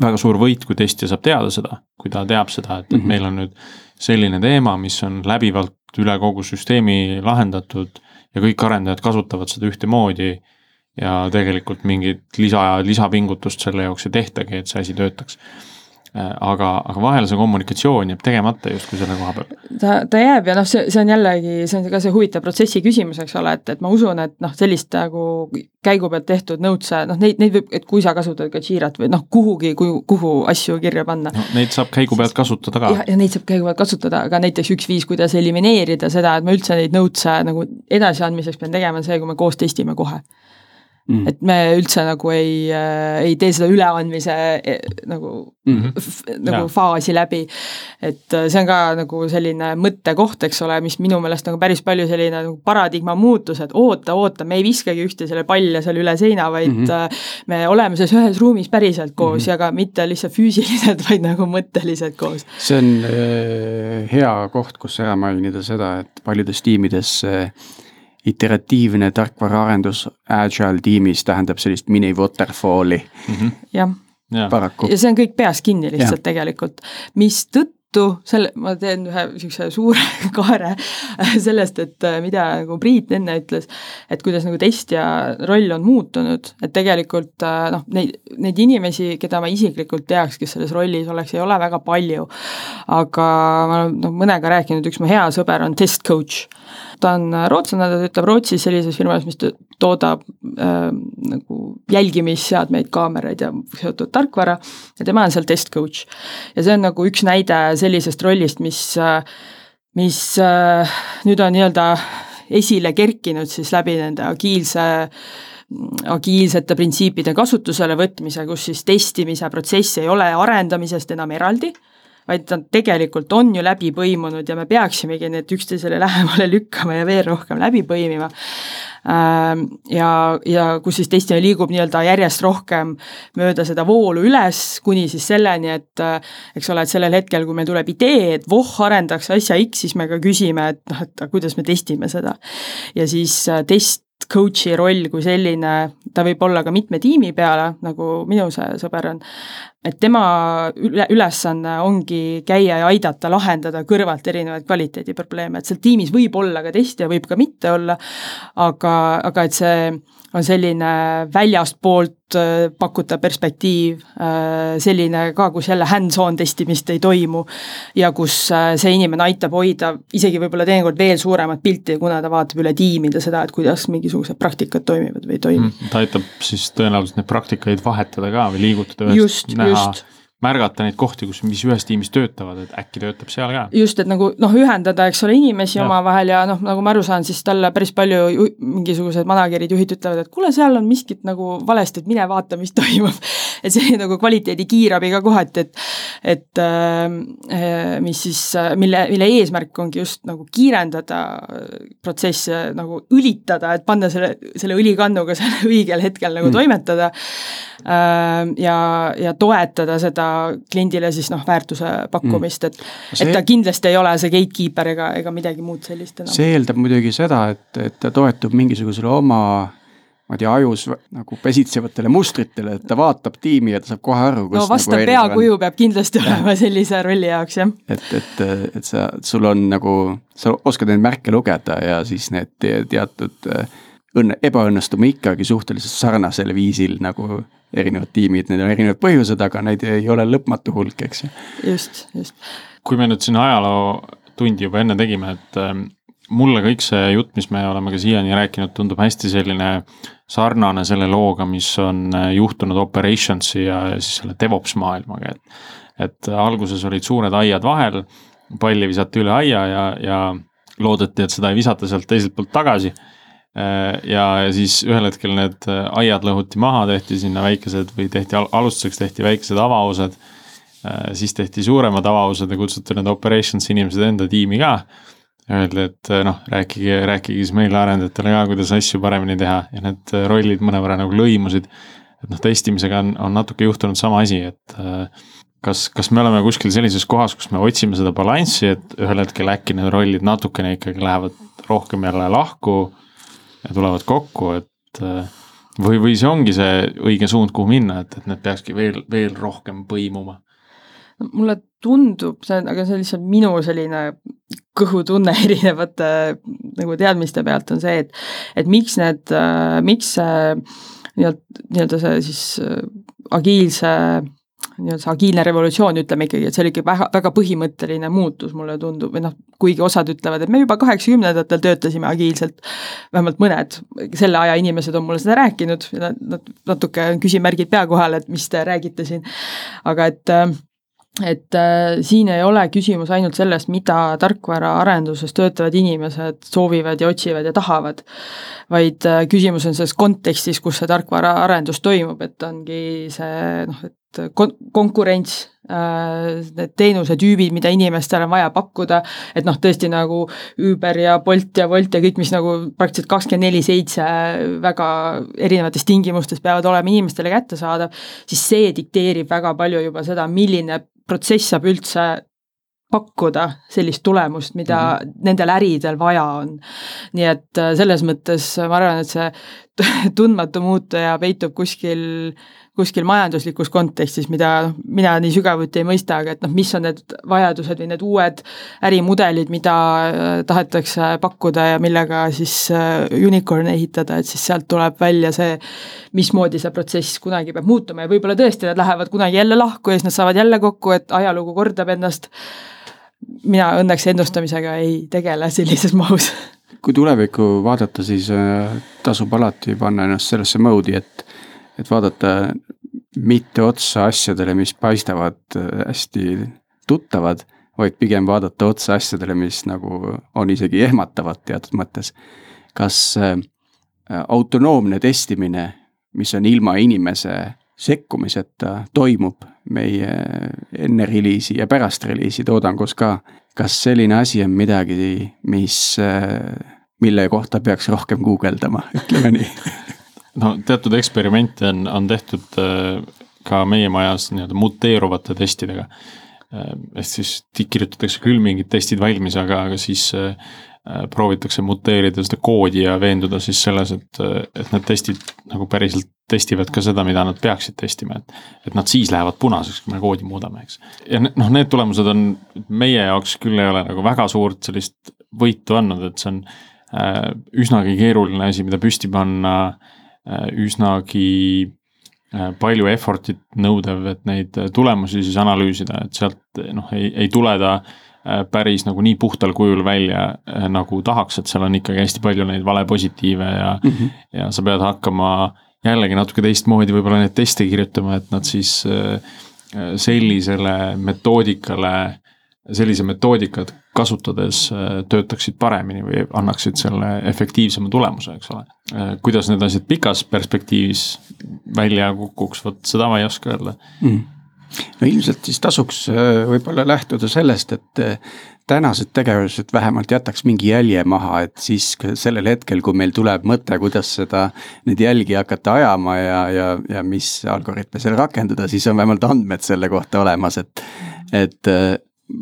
väga suur võit, kui testija saab teada seda, kui ta teab seda, et, et mm -hmm. meil on nüüd selline teema, mis on läbivalt üle kogu süsteemi lahendatud ja kõik arendajad kasutavad seda ühtemoodi ja tegelikult mingit lisa, lisapingutust selle jaoks ei tehtagi, et see asi töötaks aga, aga vahel see kommunikatsioon jääb tegemata justkui selle koha peal. ta, ta jääb ja noh, see, see on jällegi, see on ka see huvitav protsessi küsimus, eks ole, et, et ma usun, et noh, sellist nagu käigu pealt tehtud notes'e, noh neid, neid võib, et kui sa kasutad ka Jirat või noh, kuhugi, kuhu, asju kirja panna no,. Neid saab käigu pealt kasutada ka. ja neid saab käigu pealt kasutada, aga näiteks üks viis, kuidas elimineerida seda, et ma üldse neid notes'e nagu edasiandmiseks pean tegema, on see, kui me koos testime kohe Mm. et me üldse nagu ei äh,, ei tee seda üleandmise äh, nagu mm, -hmm. nagu ja. faasi läbi. et äh, see on ka nagu selline mõttekoht, eks ole, mis minu meelest nagu päris palju selline nagu paradigma muutus, et oota, oota, me ei viskagi ühte selle palle seal üle seina, vaid mm -hmm. me oleme selles ühes ruumis päriselt koos mm -hmm. ja ka mitte lihtsalt füüsiliselt, vaid nagu mõtteliselt koos. see on äh, hea koht, kus ära mainida seda, et paljudes tiimides äh, iteratiivne tarkvaraarendus agile tiimis tähendab sellist mini waterfall'i mm. -hmm. jah ja. paraku. ja see on kõik peas kinni lihtsalt ja. tegelikult, mistõttu selle, ma teen ühe niisuguse suure kaare sellest, et äh, mida nagu Priit enne ütles, et kuidas nagu testija roll on muutunud, et tegelikult äh, noh, neid, neid inimesi, keda ma isiklikult teaks, kes selles rollis oleks, ei ole väga palju. aga ma olen noh, mõnega rääkinud, üks mu hea sõber on test coach ta on rootslane, ta töötab Rootsis sellises firmas, mis toodab äh, nagu jälgimisseadmeid, kaameraid ja seotud tarkvara ja tema on seal test coach. ja see on nagu üks näide sellisest rollist, mis, mis äh, nüüd on nii-öelda esile kerkinud siis läbi nende agiilse agiilsete printsiipide kasutusele võtmise, kus siis testimise protsess ei ole arendamisest enam eraldi vaid nad tegelikult on ju läbi põimunud ja me peaksimegi need üksteisele lähemale lükkama ja veel rohkem läbi põimima. Ähm, ja, ja kus siis testimine liigub nii-öelda järjest rohkem mööda seda voolu üles, kuni siis selleni, et eks ole, et sellel hetkel, kui meil tuleb idee, et voh, arendaks asja X, siis me ka küsime, et noh, et kuidas me testime seda. ja siis äh, test coach'i roll kui selline, ta võib olla ka mitme tiimi peale, nagu minu see sõber on, et tema üle, ülesanne ongi käia ja aidata lahendada kõrvalt erinevaid kvaliteediprobleeme, et seal tiimis võib olla ka testija, võib ka mitte olla, aga, aga et see on selline väljastpoolt äh, pakutav perspektiiv, äh, selline ka, kus jälle hands-on testimist ei toimu ja kus äh, see inimene aitab hoida isegi võib-olla teinekord veel suuremat pilti, kuna ta vaatab üle tiimide seda, et kuidas mingisugused praktikad toimivad või ei toimi mm,. ta aitab siis tõenäoliselt neid praktikaid vahetada ka või liigutada ühest, näha just märgata neid kohti, kus, mis ühes tiimis töötavad, et äkki töötab seal ka. just, et nagu noh, ühendada, eks ole, inimesi omavahel ja noh, nagu ma aru saan, siis talle päris palju ju, mingisugused manager'id, juhid ütlevad, et kuule, seal on miskit nagu valesti, et mine vaata, mis toimub. et selline nagu kvaliteedi kiirabi ka kohati, et, et äh, mis siis, mille, mille eesmärk ongi just nagu kiirendada protsesse, nagu õlitada, et panna selle, selle õlikannuga seal õigel hetkel nagu mm. toimetada äh, ja, ja toetada seda kliendile siis noh, väärtuse pakkumist, et see... et ta kindlasti ei ole see gatekeeper ega, ega midagi muud sellist enam. see eeldab muidugi seda, et, et ta toetub mingisugusele oma ma ei tea, ajus nagu pesitsevatele mustritele, et ta vaatab tiimi ja ta saab kohe aru. no vastav nagu peakuju peab kindlasti olema sellise rolli jaoks, jah. et, et, et sa, sul on nagu, sa oskad neid märke lugeda ja siis need teatud õnne, ebaõnnestume ikkagi suhteliselt sarnasel viisil nagu erinevad tiimid, need on erinevad põhjused, aga neid ei ole lõpmatu hulk, eks ju. just, just. kui me nüüd siin ajalootundi juba enne tegime, et äh, mulle kõik see jutt, mis me oleme ka siiani rääkinud, tundub hästi selline sarnane selle looga, mis on äh, juhtunud operations'i ja, ja siis selle DevOps maailmaga, et et alguses olid suured aiad vahel, palli visati üle aia ja, ja loodeti, et seda ei visata sealt teiselt poolt tagasi. Ja, ja siis ühel hetkel need aiad lõhuti maha, tehti sinna väikesed või tehti alustuseks tehti väikesed avaosad. siis tehti suuremad avaosad ja kutsuti need operations inimesed enda tiimi ka. Öeldi, et noh, rääkige, rääkige siis meile arendajatele ka, kuidas asju paremini teha. Ja need rollid mõnevõrra nagu lõimusid. Et noh, testimisega on, on natuke juhtunud sama asi, et äh, kas, kas me oleme kuskil sellises kohas, kus me otsime seda balanssi, et ühel hetkel äkki need rollid natukene ikkagi lähevad rohkem jälle lahku ja tulevad kokku, et äh, või, või see ongi see õige suund, kuhu minna, et, et need peakski veel, veel rohkem põimuma? mulle tundub, see on, aga see on lihtsalt minu selline kõhutunne erinevate nagu teadmiste pealt on see, et et miks need, äh, miks see nii-öelda, nii-öelda see siis äh, agiilse nii-öelda see agiilne revolutsioon, ütleme ikkagi, et see oli ikka väga, väga põhimõtteline muutus, mulle tundub, või noh, kuigi osad ütlevad, et me juba kaheksakümnendatel töötasime agiilselt, vähemalt mõned selle aja inimesed on mulle seda rääkinud, nad natuke on küsimärgid pea kohal, et mis te räägite siin, aga et et äh, siin ei ole küsimus ainult sellest, mida tarkvaraarenduses töötavad inimesed soovivad ja otsivad ja tahavad, vaid äh, küsimus on selles kontekstis, kus see tarkvaraarendus toimub, et ongi see noh, et kon-, konkurents äh,, need teenusetüübid, mida inimestel on vaja pakkuda, et noh, tõesti nagu Uber ja Bolt ja Wolt ja kõik, mis nagu praktiliselt kakskümmend neli seitse väga erinevates tingimustes peavad olema inimestele kättesaadav, siis see dikteerib väga palju juba seda, milline protsess saab üldse pakkuda sellist tulemust, mida mm -hmm. nendel äridel vaja on. nii et äh, selles mõttes ma arvan, et see tundmatu muutuja peitub kuskil kuskil majanduslikus kontekstis, mida mina nii sügavuti ei mõista, aga et noh, mis on need vajadused või need uued ärimudelid, mida äh, tahetakse pakkuda ja millega siis äh, unicorn'e ehitada, et siis sealt tuleb välja see, mismoodi see protsess kunagi peab muutuma ja võib-olla tõesti nad lähevad kunagi jälle lahku ja siis nad saavad jälle kokku, et ajalugu kordab ennast. mina õnneks ennustamisega ei tegele sellises mahus kui tulevikku vaadata, siis äh, tasub alati panna ennast sellesse mode'i, et et vaadata mitte otsa asjadele, mis paistavad äh, hästi tuttavad, vaid pigem vaadata otsa asjadele, mis nagu on isegi ehmatavad teatud mõttes. kas äh, autonoomne testimine, mis on ilma inimese sekkumiseta, toimub meie enne reliisi ja pärast reliisi toodangus ka. kas selline asi on midagi, mis, äh, mille kohta peaks rohkem guugeldama, ütleme nii no teatud eksperimente on, on tehtud äh, ka meie majas nii-öelda muteeruvate testidega. Äh, ehk siis kirjutatakse küll mingid testid valmis, aga, aga siis äh, proovitakse muteerida seda koodi ja veenduda siis selles, et, et need testid nagu päriselt testivad ka seda, mida nad peaksid testima, et. et nad siis lähevad punaseks, kui me koodi muudame, eks. ja noh, need tulemused on meie jaoks küll ei ole nagu väga suurt sellist võitu andnud, et see on äh, üsnagi keeruline asi, mida püsti panna äh, üsnagi äh, palju effort'it nõudev, et neid tulemusi siis analüüsida, et sealt noh, ei, ei tule ta äh, päris nagu nii puhtal kujul välja, nagu tahaks, et seal on ikkagi hästi palju neid valepositiive ja mm, -hmm. ja sa pead hakkama jällegi natuke teistmoodi võib-olla neid teste kirjutama, et nad siis sellisele metoodikale sellise metoodikat kasutades äh, töötaksid paremini või annaksid selle efektiivsema tulemuse, eks ole. Äh, kuidas need asjad pikas perspektiivis välja kukuks, vot seda ma ei oska öelda mm. no ilmselt siis tasuks äh, võib-olla lähtuda sellest, et tänased tegevused vähemalt jätaks mingi jälje maha, et siis sellel hetkel, kui meil tuleb mõte, kuidas seda, neid jälgi hakata ajama ja, ja, ja mis algoritme seal rakendada, siis on vähemalt andmed selle kohta olemas, et, et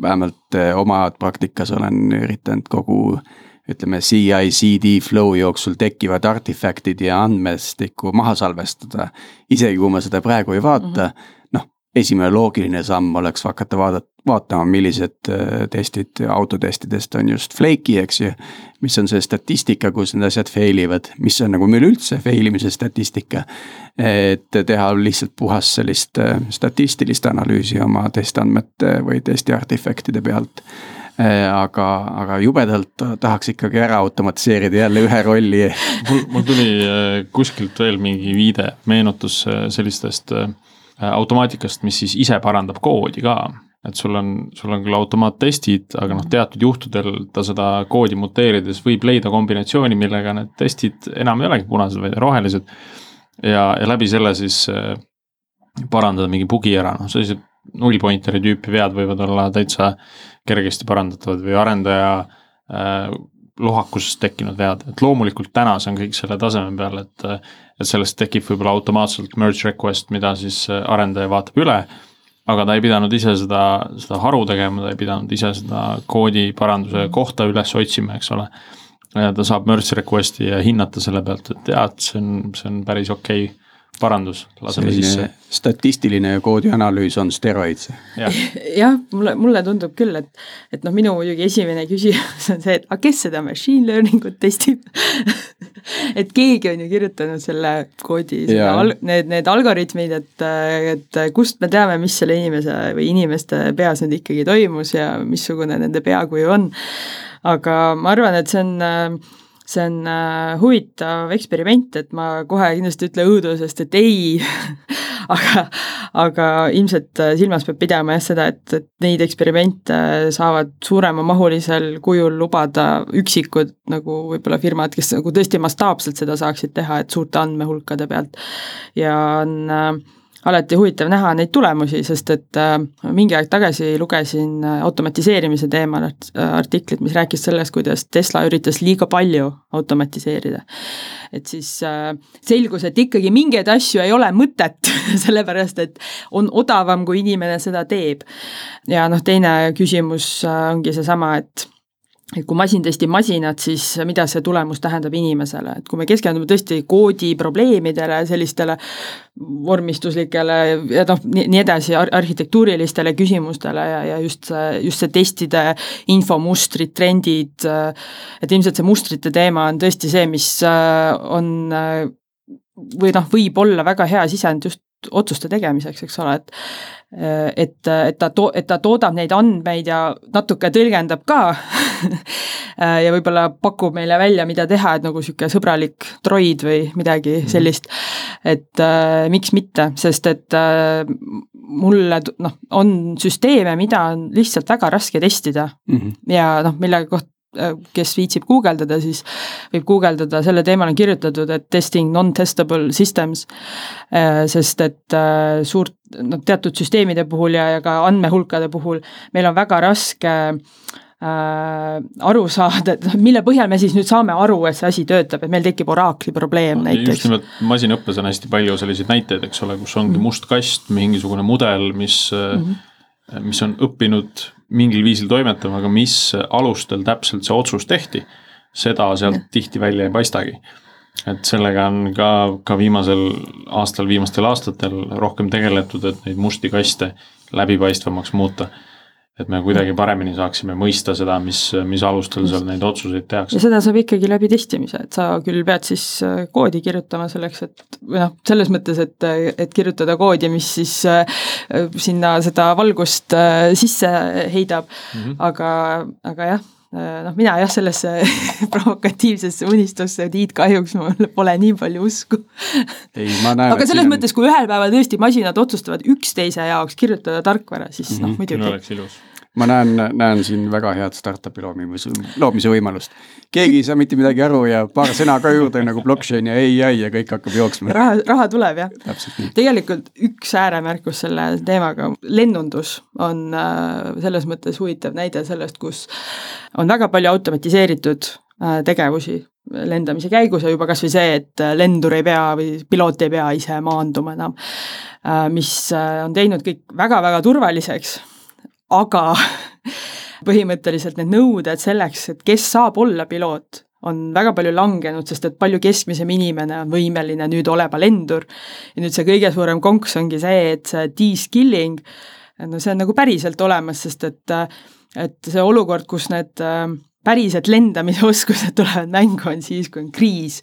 vähemalt eh, oma praktikas olen üritanud kogu ütleme, CI-CD flow jooksul tekkivad artefaktid ja andmestikku maha salvestada. isegi kui ma seda praegu ei vaata mm, -hmm esimene loogiline samm oleks hakata vaadat-, vaatama, millised äh, testid autotestidest on just flake'i, eks ju. mis on see statistika, kus need asjad fail ivad, mis on nagu üleüldse fail imise statistika. et teha lihtsalt puhas sellist äh, statistilist analüüsi oma testandmete või testi artefaktide pealt äh, aga, aga jubedalt tahaks ikkagi ära automatiseerida jälle ühe rolli mul, mul tuli kuskilt veel mingi viide, meenutus sellistest automaatikast, mis siis ise parandab koodi ka et sul on, sul on küll automaattestid, aga noh, teatud juhtudel ta seda koodi muteerides võib leida kombinatsiooni, millega need testid enam ei olegi punased, vaid rohelised. ja, ja läbi selle siis äh, parandada mingi bugi ära, noh sellised null pointeri tüüpi vead võivad olla täitsa kergesti parandatavad või arendaja äh, lohakusest tekkinud vead, et loomulikult täna see on kõik selle taseme peal, et et sellest tekib võib-olla automaatselt merge request, mida siis arendaja vaatab üle aga ta ei pidanud ise seda, seda haru tegema, ta ei pidanud ise seda koodi paranduse kohta üles otsima, eks ole. ta saab merge request'i ja hinnata selle pealt, et jaa, et see on, see on päris okei okay parandus, laseme sisse. statistiline koodianalüüs on steroids ja.. jah, mulle, mulle tundub küll, et, et noh, minu muidugi esimene küsimus on see, et aga kes seda machine learning ut testib et keegi on ju kirjutanud selle koodi, need, need algoritmid, et, et kust me teame, mis selle inimese või inimeste peas nüüd ikkagi toimus ja missugune nende peakuju on. aga ma arvan, et see on see on huvitav eksperiment, et ma kohe kindlasti ei ütle õudusest, et ei aga, aga ilmselt silmas peab pidama jah seda, et, et neid eksperimente saavad suuremamahulisel kujul lubada üksikud nagu võib-olla firmad, kes nagu tõesti mastaapselt seda saaksid teha, et suurte andmehulkade pealt. ja on äh, alati huvitav näha neid tulemusi, sest et äh, mingi aeg tagasi lugesin äh, automatiseerimise teemal äh, artiklit, mis rääkis sellest, kuidas Tesla üritas liiga palju automatiseerida. et siis selgus, et ikkagi mingeid asju ei ole mõtet sellepärast et on odavam, kui inimene seda teeb. ja noh, teine küsimus ongi seesama, et et kui masin testib masinat, siis mida see tulemus tähendab inimesele, et kui me keskendume tõesti koodi probleemidele, sellistele vormistuslikele ja noh, nii edasi, arhitektuurilistele küsimustele ja, ja just see, just see testide infomustrid, trendid, et ilmselt see mustrite teema on tõesti see, mis on või noh, võib olla väga hea sisend just otsuste tegemiseks, eks ole, et et, et ta to-, et ta toodab neid andmeid ja natuke tõlgendab ka ja võib-olla pakub meile välja, mida teha, et nagu niisugune sõbralik droid või midagi mhm. sellist. et äh, miks mitte, sest et äh, mulle noh, on süsteeme, mida on lihtsalt väga raske testida mm -hmm. ja noh, mille koht-, kes viitsib guugeldada, siis võib guugeldada, selle teemal on kirjutatud, et testing non-testable systems, äh, sest et äh, suurt, noh teatud süsteemide puhul ja, ja ka andmehulkade puhul meil on väga raske äh, aru saada, et noh, mille põhjal me siis nüüd saame aru, et see asi töötab, et meil tekib oraakli probleem no, näiteks. just nimelt masinaõppes on hästi palju selliseid näiteid, eks ole, kus ongi -hmm. must kast, mingisugune mudel, mis mm, -hmm. mis on õppinud mingil viisil toimetama, aga mis alustel täpselt see otsus tehti, seda sealt tihti välja ei paistagi. et sellega on ka, ka viimasel aastal, viimastel aastatel rohkem tegeletud, et neid musti kaste läbipaistvamaks muuta et me kuidagi paremini saaksime mõista seda, mis, mis alustel seal neid otsuseid tehakse. ja seda saab ikkagi läbi testimise, et sa küll pead siis äh, koodi kirjutama selleks, et või noh, selles mõttes, et, et kirjutada koodi, mis siis äh, sinna seda valgust äh, sisse heidab mm, -hmm. aga, aga jah noh, mina jah, sellesse provokatiivsesse unistusse, Tiit, kahjuks mul pole nii palju usku. aga selles on... mõttes, kui ühel päeval tõesti masinad otsustavad üksteise jaoks kirjutada tarkvara, siis mm -hmm. noh, mhm. muidugi. oleks ilus ma näen, näen siin väga head startup'i loomise, loomise võimalust. keegi ei saa mitte midagi aru ja paar sõna ka juurde nagu blockchain ja ai ja kõik hakkab jooksma. raha, raha tuleb jah. tegelikult üks ääremärkus selle teemaga, lennundus on äh, selles mõttes huvitav näide sellest, kus on väga palju automatiseeritud äh, tegevusi lendamise käigus ja juba kas või see, et lendur ei pea või piloot ei pea ise maanduma enam, äh, mis on teinud kõik väga-väga turvaliseks aga põhimõtteliselt need nõuded selleks, et kes saab olla piloot, on väga palju langenud, sest et palju keskmisem inimene on võimeline nüüd olema lendur. ja nüüd see kõige suurem konks ongi see, et see de-skilling, no see on nagu päriselt olemas, sest et et see olukord, kus need päriselt lendamise oskused tulevad mängu, on siis, kui on kriis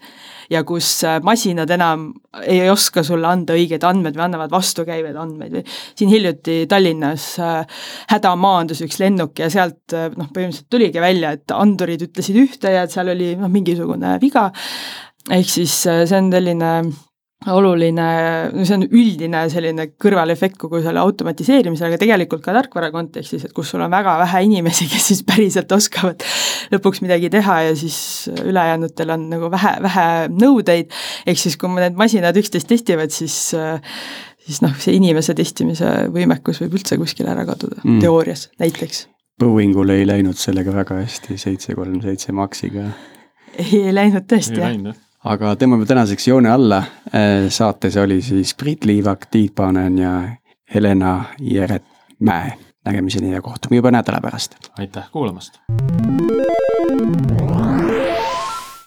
ja kus äh, masinad enam ei oska sulle anda õigeid andmeid või annavad vastukäivaid andmeid või siin hiljuti Tallinnas äh, häda maandus üks lennuk ja sealt äh, noh, põhimõtteliselt tuligi välja, et andurid ütlesid ühte ja et seal oli noh, mingisugune viga, ehk siis see on selline oluline, no see on üldine selline kõrvalefekt kogu selle automatiseerimisel, aga tegelikult ka tarkvara kontekstis, et kus sul on väga vähe inimesi, kes siis päriselt oskavad lõpuks midagi teha ja siis ülejäänutel on nagu vähe, vähe nõudeid, ehk siis kui need masinad üksteist testivad, siis siis noh, see inimese testimise võimekus võib üldse kuskile ära kaduda mm., teoorias näiteks. Boeingul ei läinud sellega väga hästi, seitse kolm seitse Maxiga. ei, ei läinud tõesti, jah aga tõmbame tänaseks joone alla. Äh, saates oli siis Priit Liivak, Tiit Panen ja Helena Jeret-Mäe. nägemiseni ja kohtume juba nädala pärast. aitäh kuulamast.